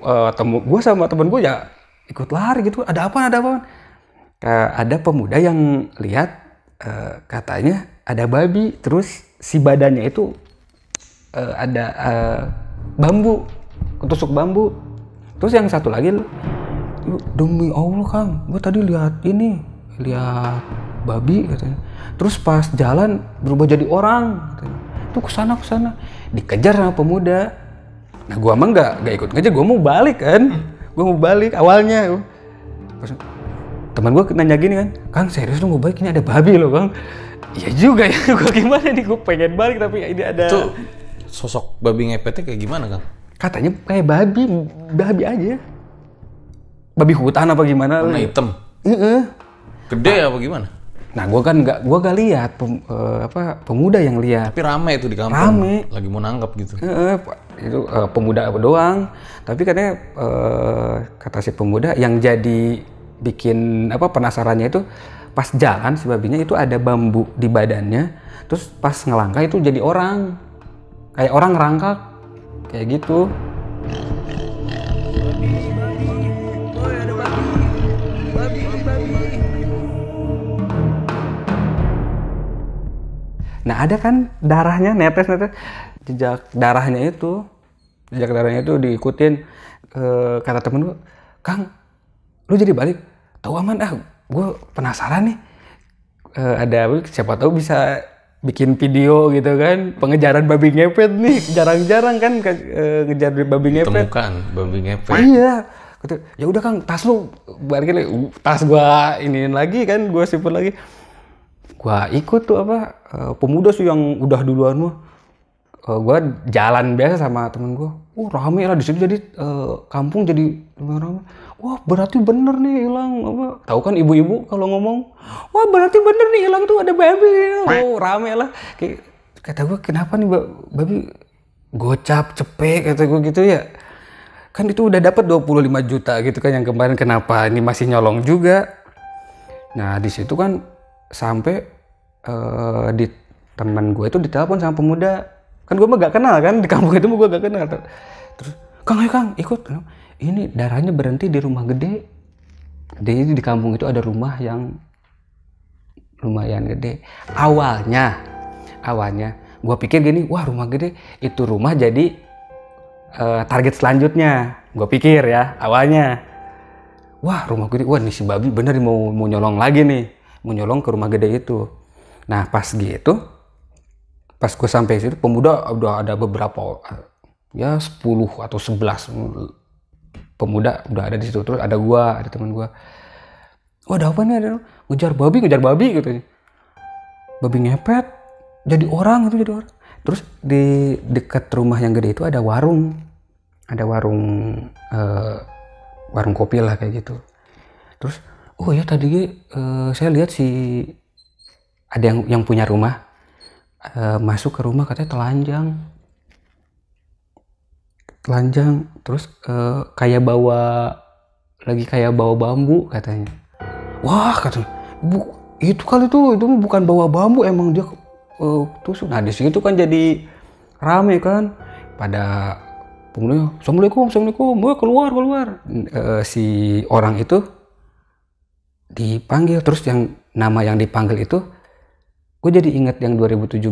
Eh, temu gue sama temen gue ya ikut lari gitu. Ada apa ada apa ada pemuda yang lihat eh, katanya ada babi terus si badannya itu eh, ada eh, bambu ketusuk bambu. Terus yang satu lagi "Lu, demi allah kang gue tadi lihat ini lihat babi katanya. Terus pas jalan berubah jadi orang katanya. Tuh ke sana ke sana dikejar sama pemuda. Nah gua mah nggak nggak ikut ngejar gua mau balik kan? Gua mau balik awalnya Pas, teman gua nanya gini kan kang serius lu mau balik? Ini ada babi loh kang Iya juga ya, [laughs] gua gimana nih, gua pengen balik tapi ini ada Itu sosok babi ngepetnya kayak gimana kang? katanya kayak babi, babi aja. Babi hutan apa gimana? Warna hitam, Heeh. gede apa gimana? Nah, gua kan nggak, gua gak lihat pem- eh, apa pemuda yang lihat. Tapi rame itu di kampung. Rame. Lagi mau nangkep gitu. Pak. itu eh, pemuda doang. Tapi katanya eh, kata si pemuda yang jadi bikin apa penasarannya itu pas jalan si babinya itu ada bambu di badannya terus pas ngelangkah itu jadi orang. Kayak orang rangkak kayak gitu. Nah ada kan darahnya netes netes jejak darahnya itu jejak darahnya itu diikutin e, kata temen gue, Kang, lu jadi balik? Tahu aman ah, gue penasaran nih Eh, ada siapa tahu bisa bikin video gitu kan pengejaran babi ngepet nih jarang-jarang kan ke- eh, ngejar babi ngepet Temukan babi ngepet. Iya. Kata, ya udah Kang, tas lu balikin. Uh, tas gua iniin lagi kan, gua simpen lagi. Gua ikut tuh apa eh, pemuda sih yang udah duluan mah. Eh, gua jalan biasa sama temen gua. Oh rame lah di sini jadi eh, kampung jadi rame. Wah berarti bener nih hilang apa? Tahu kan ibu-ibu kalau ngomong, wah berarti bener nih hilang tuh ada babi. Oh rame lah. Kayak kata gua kenapa nih ba- babi gocap cepek kata gua gitu ya. Kan itu udah dapat 25 juta gitu kan yang kemarin. Kenapa ini masih nyolong juga? Nah di situ kan sampai eh, di teman gue itu ditelepon sama pemuda. Kan gue mah gak kenal kan di kampung itu gue gak kenal terus kang ayo kang ikut ini darahnya berhenti di rumah gede. Jadi di kampung itu ada rumah yang lumayan gede. Awalnya awalnya gue pikir gini wah rumah gede. Itu rumah jadi eh, target selanjutnya. Gue pikir ya awalnya. Wah rumah gede. Wah nih si babi bener mau mau nyolong lagi nih. Mau nyolong ke rumah gede itu. Nah pas gitu pas gue sampai situ pemuda udah ada beberapa ya 10 atau 11 pemuda udah ada di situ terus ada gua ada teman gua. Wah ada apa nih ada? Ngejar babi ngejar babi gitu. Babi ngepet jadi orang itu jadi orang. Terus di dekat rumah yang gede itu ada warung. Ada warung eh, warung kopi lah kayak gitu. Terus oh ya tadi eh, saya lihat si ada yang yang punya rumah eh, masuk ke rumah katanya telanjang telanjang terus eh, kayak bawa lagi kayak bawa bambu katanya. Wah katanya. Bu itu kali tuh itu bukan bawa bambu emang dia eh, tusuk. Nah di situ kan jadi rame kan. Pada penghuni assalamualaikum assalamualaikum. Wah, keluar keluar. Eh, si orang itu dipanggil. Terus yang nama yang dipanggil itu gue jadi inget yang 2017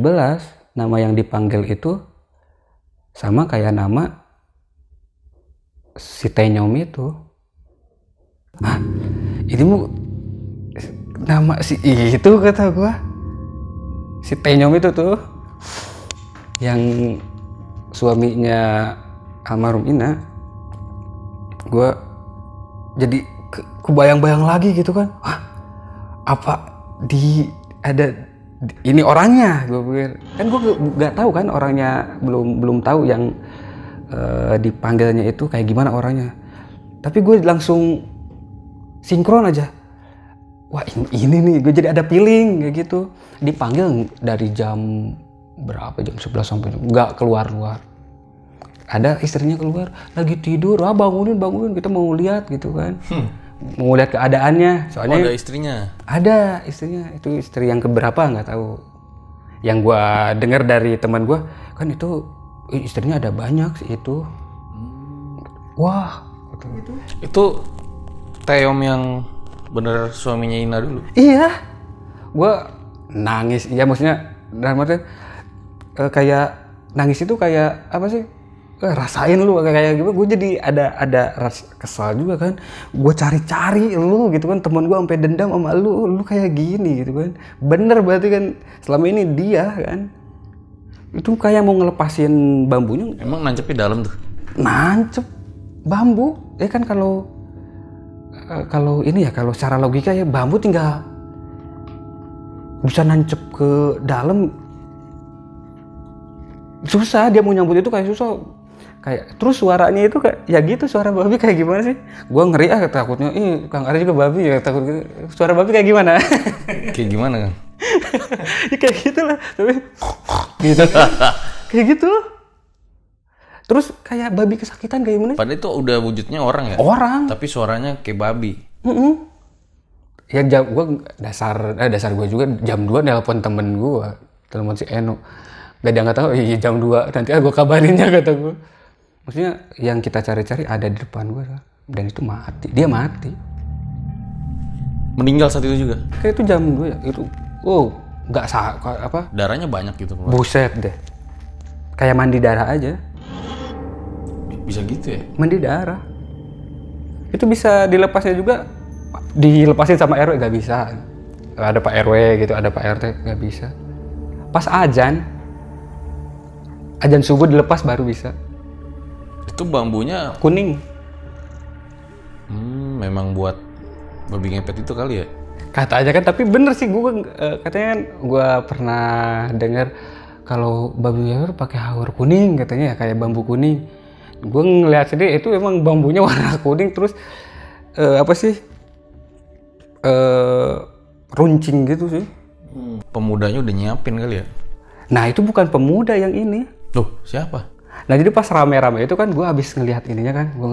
nama yang dipanggil itu sama kayak nama si Tenyom itu. Ah ini mu nama si itu kata gua. Si Tenyom itu tuh yang suaminya almarhum Ina gua jadi ke- kebayang-bayang lagi gitu kan. Ah apa di ada ini orangnya? Gue pikir. Kan gue nggak tahu kan orangnya belum belum tahu yang eh, dipanggilnya itu kayak gimana orangnya. Tapi gue langsung sinkron aja. Wah ini, ini nih gue jadi ada feeling kayak gitu. Dipanggil dari jam berapa? Jam 11 sampai jam- nggak keluar keluar ada istrinya keluar lagi tidur ah bangunin bangunin kita mau lihat gitu kan. Mau lihat keadaannya. Oh, soalnya ada istrinya. ada istrinya. Itu istri yang keberapa? Nggak tahu. Yang gua dengar dari teman gua kan itu "Ih, istrinya ada banyak sih itu. Wah. Gitu. Itu Teom yang bener suaminya Ina dulu. iya. Gua nangis. Iya maksudnya dalam artian eh, kayak nangis itu kayak apa sih? Eh, rasain lu kayak kayak gitu. Gue jadi ada ada ras kesal juga kan. Gue cari-cari lu gitu kan. Teman gue sampai dendam sama lu. Lu kayak gini gitu kan. Bener berarti kan selama ini dia kan itu kayak mau ngelepasin bambunya. Emang nancepnya dalam tuh. nancep. Bambu. Ya kan kalau eh, kalau ini ya kalau secara logika ya bambu tinggal bisa nancep ke dalam. Susah dia mau nyambut itu kayak susah. Kayak terus suaranya itu kayak ya gitu suara babi kayak gimana sih? Gua ngeri ah takutnya. Ih kang Ari juga babi ya takut gitu. suara babi kayak gimana? [laughs] Kayak gimana kan? Ya kayak gitu lah tapi [laughs] gitu kayak gitu terus kayak babi kesakitan kayak gimana Padahal itu udah wujudnya orang ya. orang Tapi suaranya kayak babi. Mm-mm. Ya jam gua dasar eh, dasar gua juga jam 2 nelpon temen gua, telepon si Eno. Gak dia nggak tahu, iya jam 2 nanti ah gua kabarinnya [laughs] kata gua. Maksudnya yang kita cari-cari ada di depan gua dan itu mati. Dia mati. Meninggal saat itu juga. Kayak itu jam 2 ya. Itu oh, nggak sa apa? Darahnya banyak gitu keluar. buset deh. Kayak mandi darah aja. Bisa gitu ya? mandi darah. Itu bisa dilepasnya juga dilepasin sama RW nggak bisa. Ada Pak RW gitu ada Pak RT nggak bisa. Pas ajan ajan subuh dilepas baru bisa. Itu bambunya kuning. Hmm, memang buat babi ngepet itu kali ya? Kata aja kan tapi bener sih gue katanya kan gue pernah dengar kalau babi ngepet pakai haur kuning katanya ya kayak bambu kuning gue ngeliat sendiri itu emang bambunya warna [laughs] kuning terus eh, apa sih eh runcing gitu sih Pemudanya udah nyiapin kali ya? nah itu bukan pemuda yang ini Loh, siapa? nah jadi pas rame-rame itu kan gue habis ngelihat ininya kan gue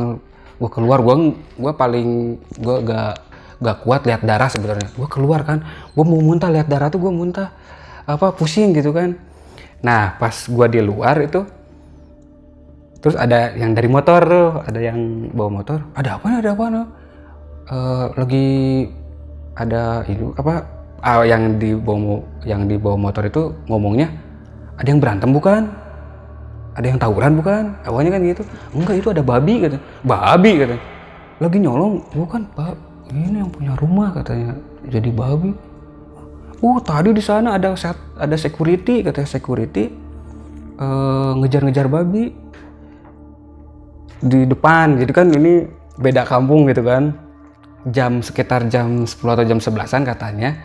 gue keluar gue gue paling gue gak gak kuat lihat darah sebenarnya. Gue keluar kan. Gue mau muntah lihat darah tuh gue muntah. Apa pusing gitu kan. Nah pas gue di luar itu terus ada yang dari motor tuh ada yang bawa motor. Ada apa nih ada apa nih? Eh, lagi ada itu apa ah, yang di bawa yang di bawa motor itu ngomongnya ada yang berantem bukan? Ada yang tawuran bukan? Awalnya kan gitu. Enggak itu ada babi kata babi kata lagi nyolong. Bukan pak ini yang punya rumah katanya. Jadi babi. Oh tadi di sana ada set, ada security katanya security eh, ngejar-ngejar babi. Di depan jadi kan ini beda kampung gitu kan. Jam sekitar jam 10 atau jam 11an katanya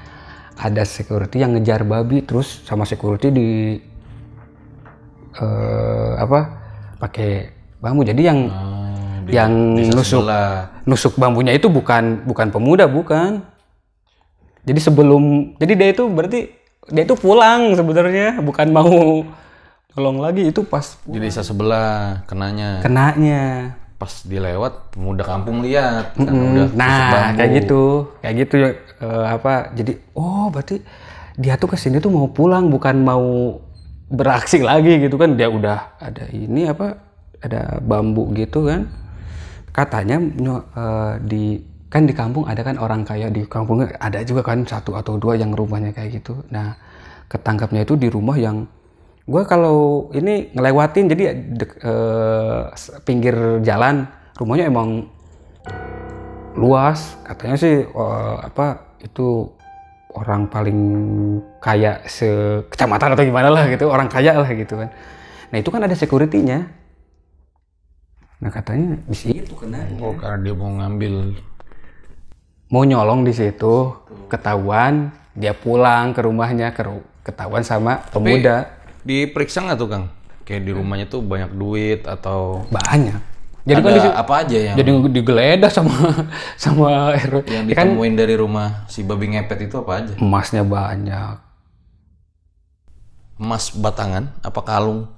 ada security yang ngejar babi. Terus sama security di eh, apa pakai bambu. Jadi yang Ah, di- yang desa nusuk sebelah. nusuk bambunya itu bukan bukan pemuda bukan. Jadi sebelum jadi dia itu berarti dia itu pulang sebenarnya bukan mau tolong lagi. Itu pas Di desa sebelah kenanya. kenanya. Pas dilewat pemuda kampung lihat. Kan Mm, udah tusuk nah kayak gitu. Kayak gitu ya eh, apa jadi oh berarti dia tuh ke sini tuh mau pulang bukan mau beraksi lagi gitu kan. Dia udah ada ini apa ada bambu gitu kan katanya eh, di kan di kampung ada kan orang kaya di kampungnya ada juga kan satu atau dua yang rumahnya kayak gitu. Nah ketangkapnya itu di rumah yang gue kalau ini ngelewatin jadi dek- eh, s- pinggir jalan rumahnya emang luas. Katanya sih eh, apa itu orang paling kaya se kecamatan atau gimana lah gitu orang kaya lah gitu kan. Nah itu kan ada securitynya nah katanya di situ kena Oh, karena dia mau ngambil mau nyolong di situ ketahuan dia pulang ke rumahnya ke ketahuan sama pemuda diperiksa nggak tuh Kang? Kayak di rumahnya tuh banyak duit atau banyak jadi ada kan di apa aja yang jadi digeledah sama sama RW. yang Ya kan ditemuin dari rumah si babi ngepet itu apa aja? emasnya banyak Emas batangan apa kalung?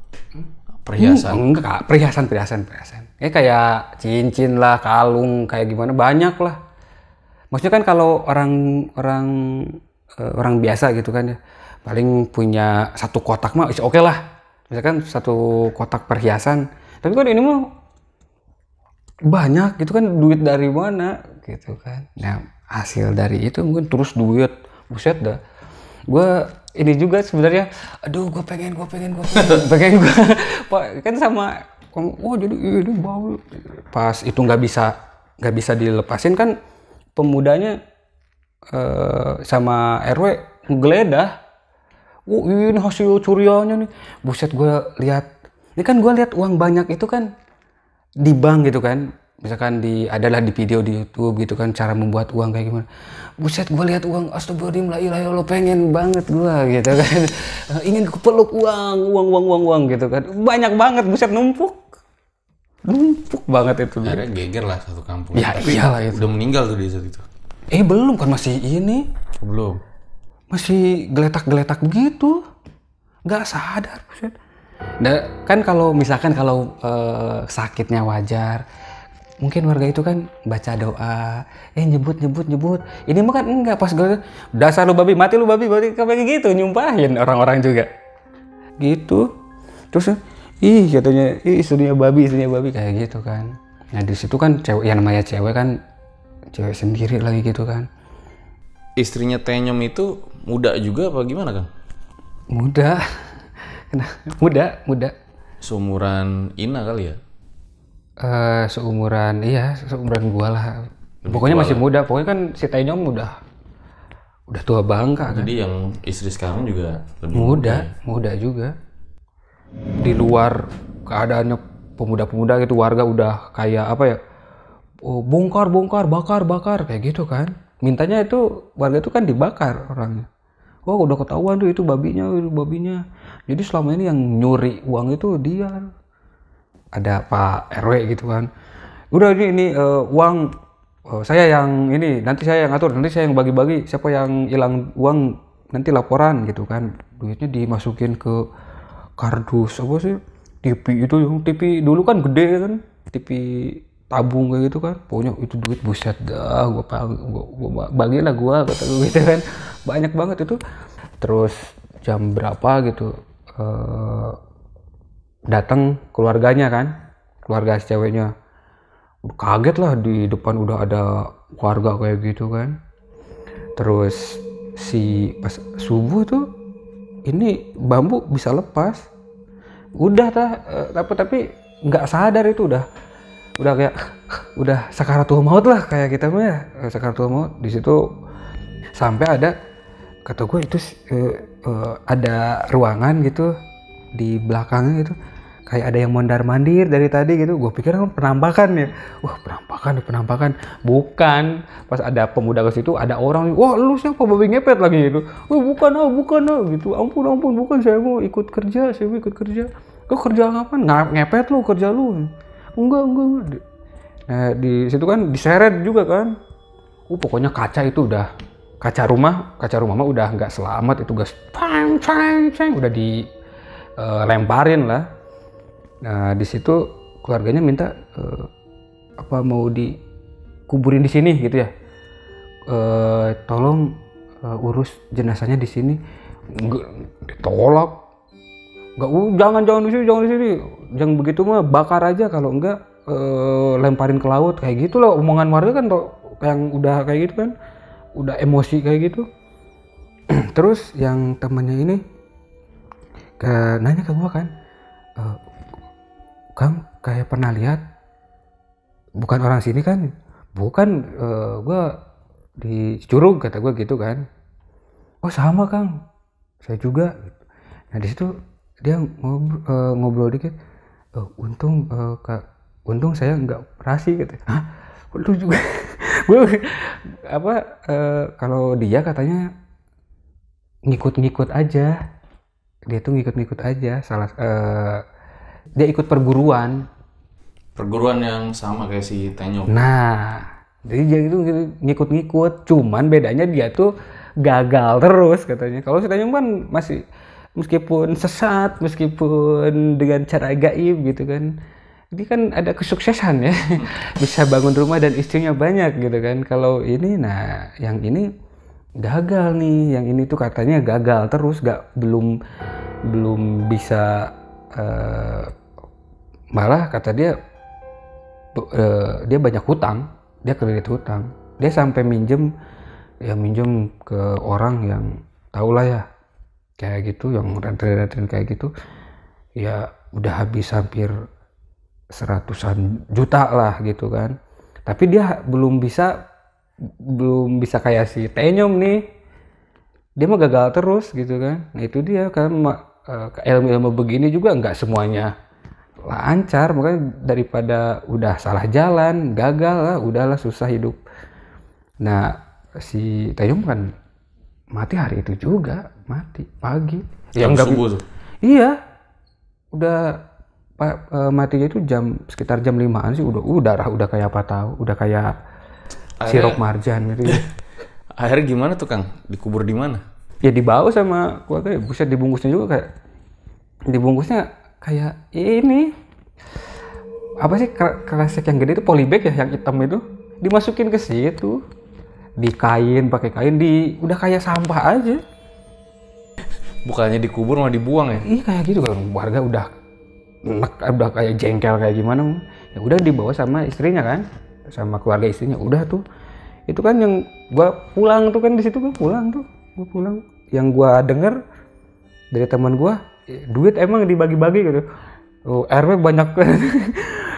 Perhiasan. Hmm, enggak perhiasan perhiasan perhiasan. Ya kayak cincin lah kalung kayak gimana banyak lah. Maksudnya kan kalau orang orang eh, orang biasa gitu kan ya paling punya satu kotak mah oke lah. Misalkan satu kotak perhiasan. Tapi kan ini mah banyak gitu kan duit dari mana gitu kan. Nah hasil dari itu mungkin terus duit. Buset dah. Gue ini juga sebenarnya aduh gue pengen gue pengen gue pengen pengen gue [laughs] Pak, kan sama oh jadi ini bau. Pas itu nggak bisa nggak bisa dilepasin kan pemudanya eh, sama RW ngegeledah. Oh ini hasil curiannya nih. Buset gue lihat ini kan gue lihat uang banyak itu kan di bank gitu kan misalkan di adalah di video di YouTube gitu kan cara membuat uang kayak gimana buset gue lihat uang astagfirullahaladzim la ilaha illallah pengen banget gue gitu kan [laughs] ingin kepeluk uang uang uang uang uang gitu kan banyak banget buset numpuk numpuk banget itu Akhirnya geger lah satu kampung. ya Tapi iyalah itu udah meninggal tuh di saat itu. eh belum kan masih ini Oh, belum. masih geletak-geletak begitu nggak sadar buset. Nah, kan kalau misalkan kalau eh, sakitnya wajar mungkin warga itu kan baca doa eh nyebut nyebut nyebut. Ini mah kan enggak pas gue dasar lu babi mati lu babi. Babi kayak gitu nyumpahin orang-orang juga. Gitu. Terus ih katanya ih istrinya babi istrinya babi. Kayak gitu kan. Nah di situ kan cewek yang namanya cewek kan cewek sendiri lagi gitu kan. Istrinya Tenyom itu muda juga apa gimana Kang? muda. [laughs] Muda muda. Seumuran Ina kali ya? Eh, seumuran iya seumuran gua lah. Pokoknya masih muda. Pokoknya kan si Tenyom udah udah tua bangka kan. Jadi yang istri sekarang juga lebih muda muda juga. Di luar keadaannya pemuda-pemuda gitu warga udah kayak apa ya oh, bongkar bongkar bakar bakar kayak gitu kan. Mintanya itu warga itu kan dibakar orangnya. Wah udah ketahuan tuh itu babinya itu babinya. Jadi selama ini yang nyuri uang itu dia ada Pak RW gitu kan. Udah ini ini eh, uang eh, saya yang ini nanti saya yang atur nanti saya yang bagi-bagi siapa yang hilang uang nanti laporan gitu kan. Duitnya dimasukin ke kardus apa sih TV itu yang TV dulu kan gede kan TV tabung kayak gitu kan. Pokoknya itu duit buset dah gua, gua, gua bagilah gua kata gua gitu kan. Banyak banget itu. Terus jam berapa gitu eh datang keluarganya kan keluarga si ceweknya. Kaget lah di depan udah ada warga kayak gitu kan. Terus si pas subuh tuh ini bambu bisa lepas. Udah tah eh, tapi tapi nggak sadar itu udah. Udah kayak [laughs] udah sakaratul maut lah kayak kita mah ya. Eh, sakaratul maut. Di situ sampai ada kata gue itu eh, eh, ada ruangan gitu di belakangnya gitu. Kayak ada yang mondar mandir dari tadi gitu. Gue pikir kan penampakan ya. Wah penampakan penampakan. Bukan. Pas ada pemuda ke situ ada orang. Wah lu siapa? Babi ngepet lagi gitu. Wah bukan ah bukan ah gitu. Ampun ampun bukan. Saya mau ikut kerja saya mau ikut kerja. Kau kerja apa ngepet lu kerja lu. Enggak enggak enggak. Nah di situ kan diseret juga kan. Uh pokoknya kaca itu udah kaca rumah kaca rumah mah udah nggak selamat. Itu gas pang pang pang udah dilemparin lah. Nah di situ keluarganya minta eh, apa mau dikuburin di sini gitu ya. Eh, tolong eh, urus jenazahnya di sini. Nggak, ditolak. Nggak uh, jangan jangan di sini jangan di sini. Jangan begitu mah bakar aja kalau enggak eh, lemparin ke laut. Kayak gitu loh omongan warga kan tuh yang udah kayak gitu kan. Udah emosi kayak gitu. [clears throat] Terus yang temannya ini ke nanya ke gua kan "Eh, Kang kayak pernah lihat bukan orang sini kan? Bukan eh, gua di Curug kata gua gitu kan. Oh sama Kang. Saya juga. Nah di situ dia ngobrol, eh, ngobrol dikit "Oh, untung eh, kak untung saya nggak operasi gitu hah? Lu juga. [laughs] Gue apa eh, kalau dia katanya ngikut-ngikut aja dia tuh ngikut-ngikut aja salah eh, dia ikut perguruan Perguruan yang sama kayak si Tenyok. Nah, jadi dia itu ngikut-ngikut, cuman bedanya dia tuh gagal terus katanya. Kalau si Tanjung kan masih meskipun sesat, meskipun dengan cara gaib gitu kan. Ini kan ada kesuksesan ya. [laughs] Bisa bangun rumah dan istrinya banyak gitu kan. Kalau ini nah yang ini gagal nih, yang ini tuh katanya gagal terus gak belum belum bisa eh, malah kata dia eh, dia banyak hutang, dia kredit hutang. Dia sampai minjem ya minjem ke orang yang tau lah ya kayak gitu yang rentenir-rentenir kayak gitu ya udah habis hampir seratusan juta lah gitu kan tapi dia belum bisa belum bisa kayak si Tenyom nih. Dia mah gagal terus gitu kan. Nah itu dia kan ma- eh, ilmu-ilmu begini juga nggak semuanya lancar. Makanya daripada udah salah jalan gagal lah udahlah susah hidup. Nah si Taeyong kan mati hari itu juga mati pagi. Jam nggak- subuh tuh. iya. Udah pa- eh, matinya itu jam sekitar jam limaan sih udah udah udah kayak apa tahu udah kayak sirup marjan gitu ya. [laughs] Akhirnya gimana tuh Kang? Dikubur di mana? ya dibawa sama keluarga ya buset dibungkusnya juga kayak dibungkusnya kayak ini apa sih kre- kresek yang gede itu polybag ya yang hitam itu dimasukin ke situ di kain pakai kain di udah kayak sampah aja Bukannya dikubur malah dibuang ya? iya kayak gitu kan warga udah nek, udah kayak jengkel kayak gimana ya udah dibawa sama istrinya kan sama keluarga istrinya udah tuh. Itu kan yang gua pulang tuh kan di situ gua pulang tuh. Gua pulang. Yang gua denger dari teman gua eh, duit emang dibagi-bagi gitu. Oh, RW banyak. [laughs]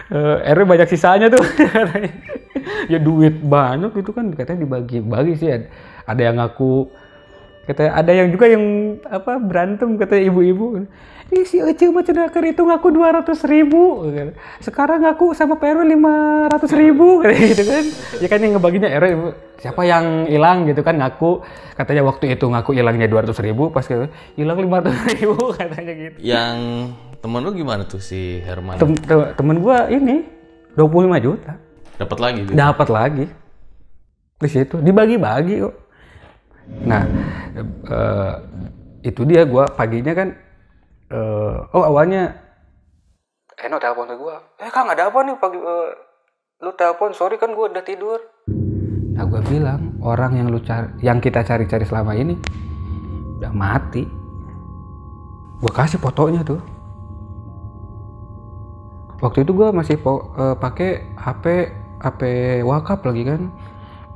Eh, RW banyak sisanya tuh. [laughs] Ya duit banyak itu kan katanya dibagi-bagi sih. Ada yang ngaku katanya ada yang juga yang apa berantem katanya ibu-ibu. Ih si Ece mah cenah itu ngaku 200 ribu. Sekarang ngaku sama PRW 500 ribu. [laughs] Gitu kan. Ya kan yang ngebaginya RW siapa yang hilang? Gitu kan ngaku. Katanya waktu itu ngaku hilangnya 200 ribu pas ke hilang 500 ribu [laughs] katanya gitu. Yang temen lu gimana tuh si Herman? Tem- te- temen gua ini 25 juta. Dapat lagi gitu. dapat lagi. Di situ dibagi-bagi kok nah eh, itu dia gua paginya kan eh, oh awalnya Eno telepon ke gua. Eh kang ada apa nih pagi eh, lu telepon sorry kan gua udah tidur. Nah gua bilang orang yang lu cari yang kita cari-cari selama ini udah mati. Gua kasih fotonya tuh. Waktu itu gua masih po- eh, pakai HP HP wakap lagi kan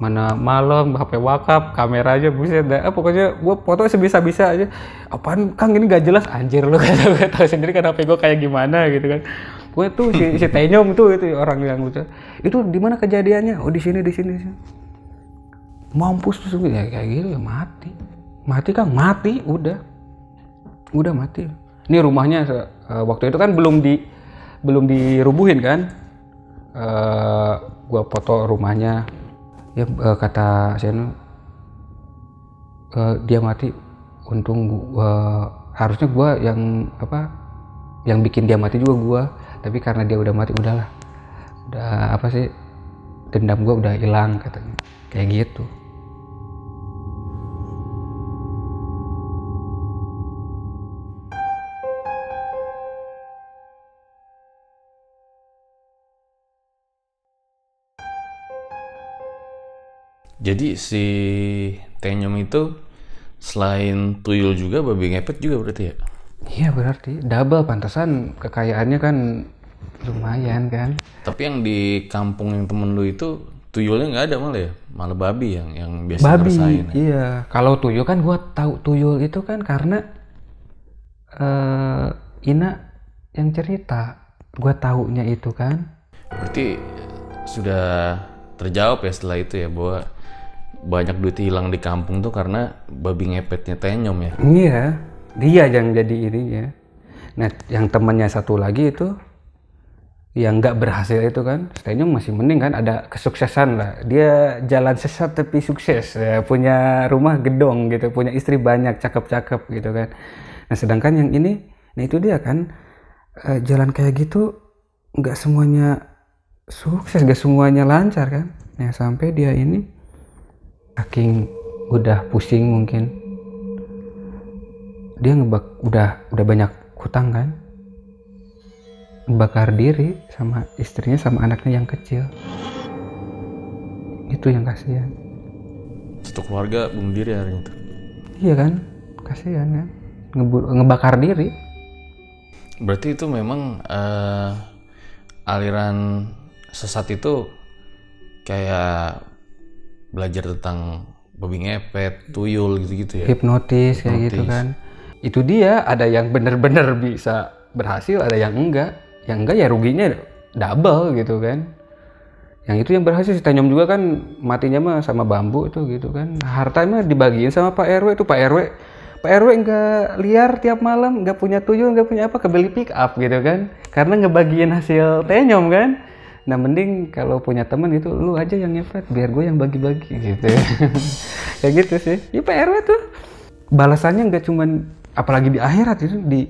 mana malam HP wakap kameranya buset dah. Eh, pokoknya gua foto sebisa-bisa aja. Apaan kang ini gak jelas? Anjir lu [laughs] kata gue tahu sendiri kan HP gua kayak gimana gitu kan. Gue tuh si, si Tenyom tuh itu orang yang lucu. Itu di mana kejadiannya? Oh di sini di sini mampus tuh ya kayak gitu ya mati. Mati kang? Mati udah. Udah mati. Ini rumahnya eh, waktu itu kan belum di belum dirubuhin kan? Eh gua foto rumahnya ya eh, kata Seno eh, dia mati untung gua harusnya gua yang apa yang bikin dia mati juga gua. Tapi karena dia udah mati udahlah. Udah apa sih dendam gua udah hilang katanya. Kayak gitu Jadi si Tenyom itu selain tuyul juga babi ngepet juga berarti ya? iya berarti double pantesan kekayaannya kan lumayan kan Tapi yang di kampung yang temen lu itu tuyulnya nggak ada malah ya? Malah babi yang yang biasa babi ngerasain ya? iya kalau tuyul kan gua tahu tuyul itu kan karena eh Ina yang cerita gua taunya itu kan Berarti sudah terjawab ya setelah itu ya bahwa banyak duit hilang di kampung tuh karena babi ngepetnya Tenyom ya? iya dia yang jadi ininya nah yang temannya satu lagi itu yang nggak berhasil itu kan setidaknya masih mending kan ada kesuksesan lah. Dia jalan sesat tapi sukses ya, punya rumah gedong gitu punya istri banyak cakep-cakep gitu kan. Nah sedangkan yang ini nah itu dia kan eh, jalan kayak gitu nggak semuanya sukses gak semuanya lancar kan. Ya sampai dia ini saking udah pusing mungkin. Dia ngebak udah udah banyak hutang kan? Bakar diri sama istrinya sama anaknya yang kecil. Itu yang kasihan. Satu keluarga bunuh diri hari itu. iya kan? Kasihan kan? Ngebu- ngebakar diri. Berarti itu memang eh, aliran sesat itu kayak belajar tentang babi ngepet, tuyul gitu-gitu ya. hipnotis kayak gitu Hipnotis. kan. Itu dia ada yang bener-bener bisa berhasil ada yang enggak. Yang enggak ya ruginya double gitu kan. Yang itu yang berhasil si Tenyom juga kan matinya mah sama bambu itu gitu kan. Harta mah dibagiin sama Pak RW itu Pak RW Pak RW enggak liar tiap malam nggak punya tuyul nggak punya apa kebeli pick up gitu kan. Karena ngebagiin hasil Tenyom kan nah mending kalau punya teman itu lu aja yang ngepet biar gue yang bagi-bagi gitu. [laughs] Kayak gitu sih. Ya Pak RW tuh balasannya nggak cuman apalagi di akhirat itu di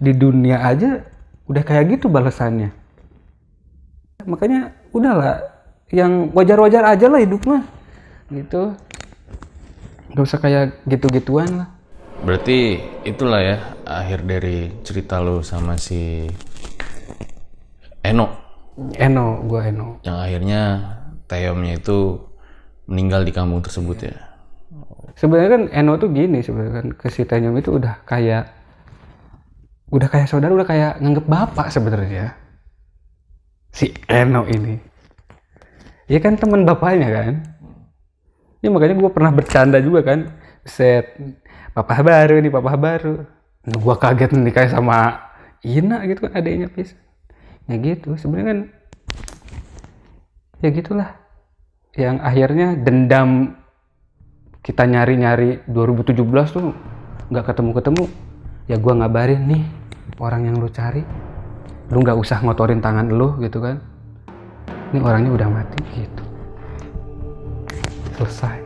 di dunia aja udah kayak gitu balasannya. Makanya udahlah yang wajar-wajar aja lah hidup mah gitu. Nggak usah kayak gitu-gituan lah. Berarti itulah ya akhir dari cerita lu sama si Eno Eno gua Eno. Yang akhirnya Teyomnya itu meninggal di kampung tersebut ya. sebenarnya kan Eno tuh gini sebenarnya kan ke si itu udah kayak udah kayak saudara udah kayak nganggep bapak sebenarnya. Si Eno ini. Ya kan teman bapaknya kan? Ya makanya gue pernah bercanda juga kan. Set papa baru nih papa baru. Nah, gua kaget nikah sama Ina gitu kan adanya pis ya gitu sebenarnya kan ya gitulah. Yang akhirnya dendam kita nyari-nyari 2017 tuh nggak ketemu-ketemu. Ya gua ngabarin nih orang yang lu cari lu nggak usah ngotorin tangan lu gitu kan. Ini orangnya udah mati gitu. Selesai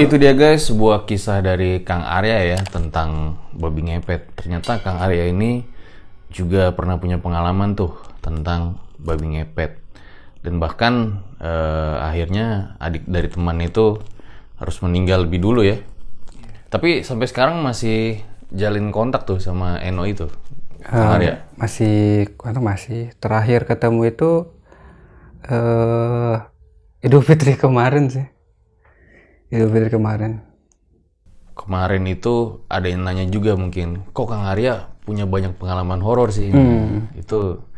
Itu dia guys, sebuah kisah dari Kang Arya ya tentang babi ngepet. Ternyata Kang Arya ini juga pernah punya pengalaman tuh tentang babi ngepet. Dan bahkan eh, akhirnya adik dari teman itu harus meninggal lebih dulu ya. Tapi sampai sekarang masih jalin kontak tuh sama Eno itu. Kang Eh, Arya. masih kontak masih terakhir ketemu itu eh Idul Fitri kemarin sih Idul Fitri kemarin Kemarin itu ada yang nanya juga mungkin, kok Kang Arya punya banyak pengalaman horor sih? Itu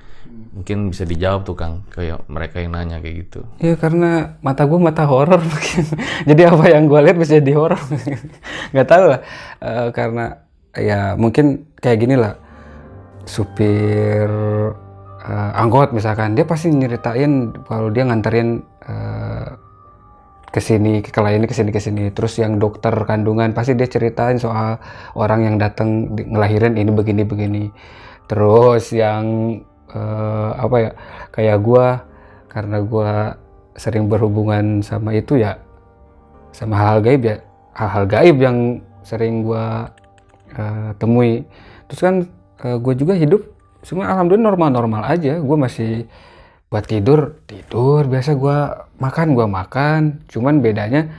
mungkin bisa dijawab tuh Kang, kayak mereka yang nanya kayak gitu. Iya karena mata gue mata horor [laughs] mungkin. Jadi apa yang gue lihat bisa jadi horor. [laughs] Nggak tahu lah. Eh, karena ya mungkin kayak gini lah. Supir eh, angkot misalkan dia pasti nyeritain kalau dia nganterin eh, ke sini ke kliennya ke sini ke sini. Terus yang dokter kandungan pasti dia ceritain soal orang yang datang ngelahirin ini begini begini. Terus yang eh, apa ya kayak gua karena gua sering berhubungan sama itu ya sama hal gaib ya hal-hal gaib yang sering gua eh, temui terus kan gue juga hidup semua alhamdulillah normal-normal aja gue masih buat tidur tidur. Biasa gua makan gua makan. Cuman bedanya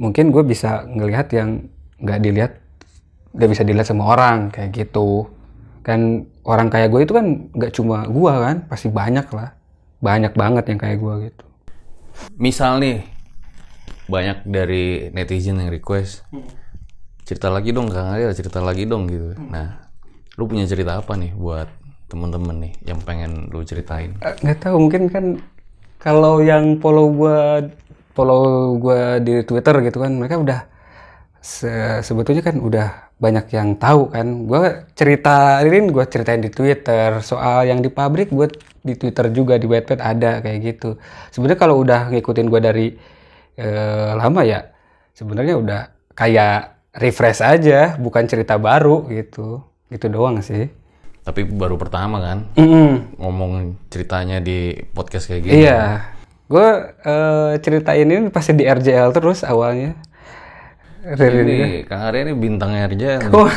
mungkin gue bisa ngelihat yang nggak dilihat nggak bisa dilihat sama orang kayak gitu. Kan orang kayak gue itu kan nggak cuma gua kan pasti banyak lah. Banyak banget yang kayak gua gitu. Misal nih, banyak dari netizen yang request, cerita lagi dong Kang Arya, cerita lagi dong gitu. Nah, lu punya cerita apa nih buat temen-temen nih yang pengen lu ceritain? Eh, nggak tahu mungkin kan kalau yang follow gua follow gua di Twitter gitu kan mereka udah se- sebetulnya kan udah banyak yang tahu kan. Gua ceritain gua ceritain di Twitter. Soal yang di pabrik gua di Twitter juga di Wattpad ada kayak gitu. Sebenarnya kalau udah ngikutin gua dari eh, lama ya sebenarnya udah kayak refresh aja bukan cerita baru gitu. Gitu doang sih Tapi baru pertama kan Mm-mm. ngomong ceritanya di podcast kayak gini. Iya, gue ceritain ini pasti di RJL terus awalnya. Riri Ini Kang Arya ini bintang RJ. nih. Wah.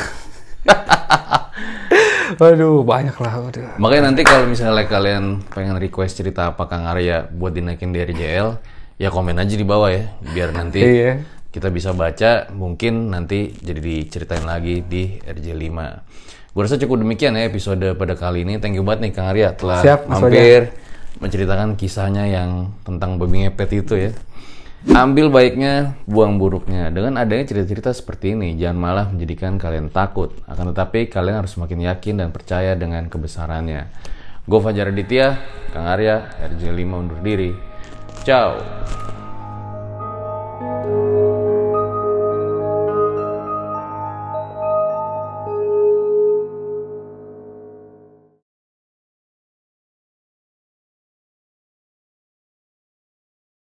[laughs] Waduh, banyak lah. Waduh. Makanya nanti kalau misalnya kalian pengen request cerita apa Kang Arya buat dinaikin di RJL, ya komen aja di bawah ya, biar nanti Iya. kita bisa baca, mungkin nanti jadi diceritain lagi di RJ5. Gue rasa cukup demikian ya episode pada kali ini. Thank you banget nih Kang Arya telah Siap, mampir menceritakan kisahnya yang tentang babi ngepet itu ya. Ambil baiknya, buang buruknya. Dengan adanya cerita-cerita seperti ini, jangan malah menjadikan kalian takut. Akan tetapi, kalian harus semakin yakin dan percaya dengan kebesarannya. Gue Fajar Aditya, Kang Arya, RJ5 undur diri. Ciao.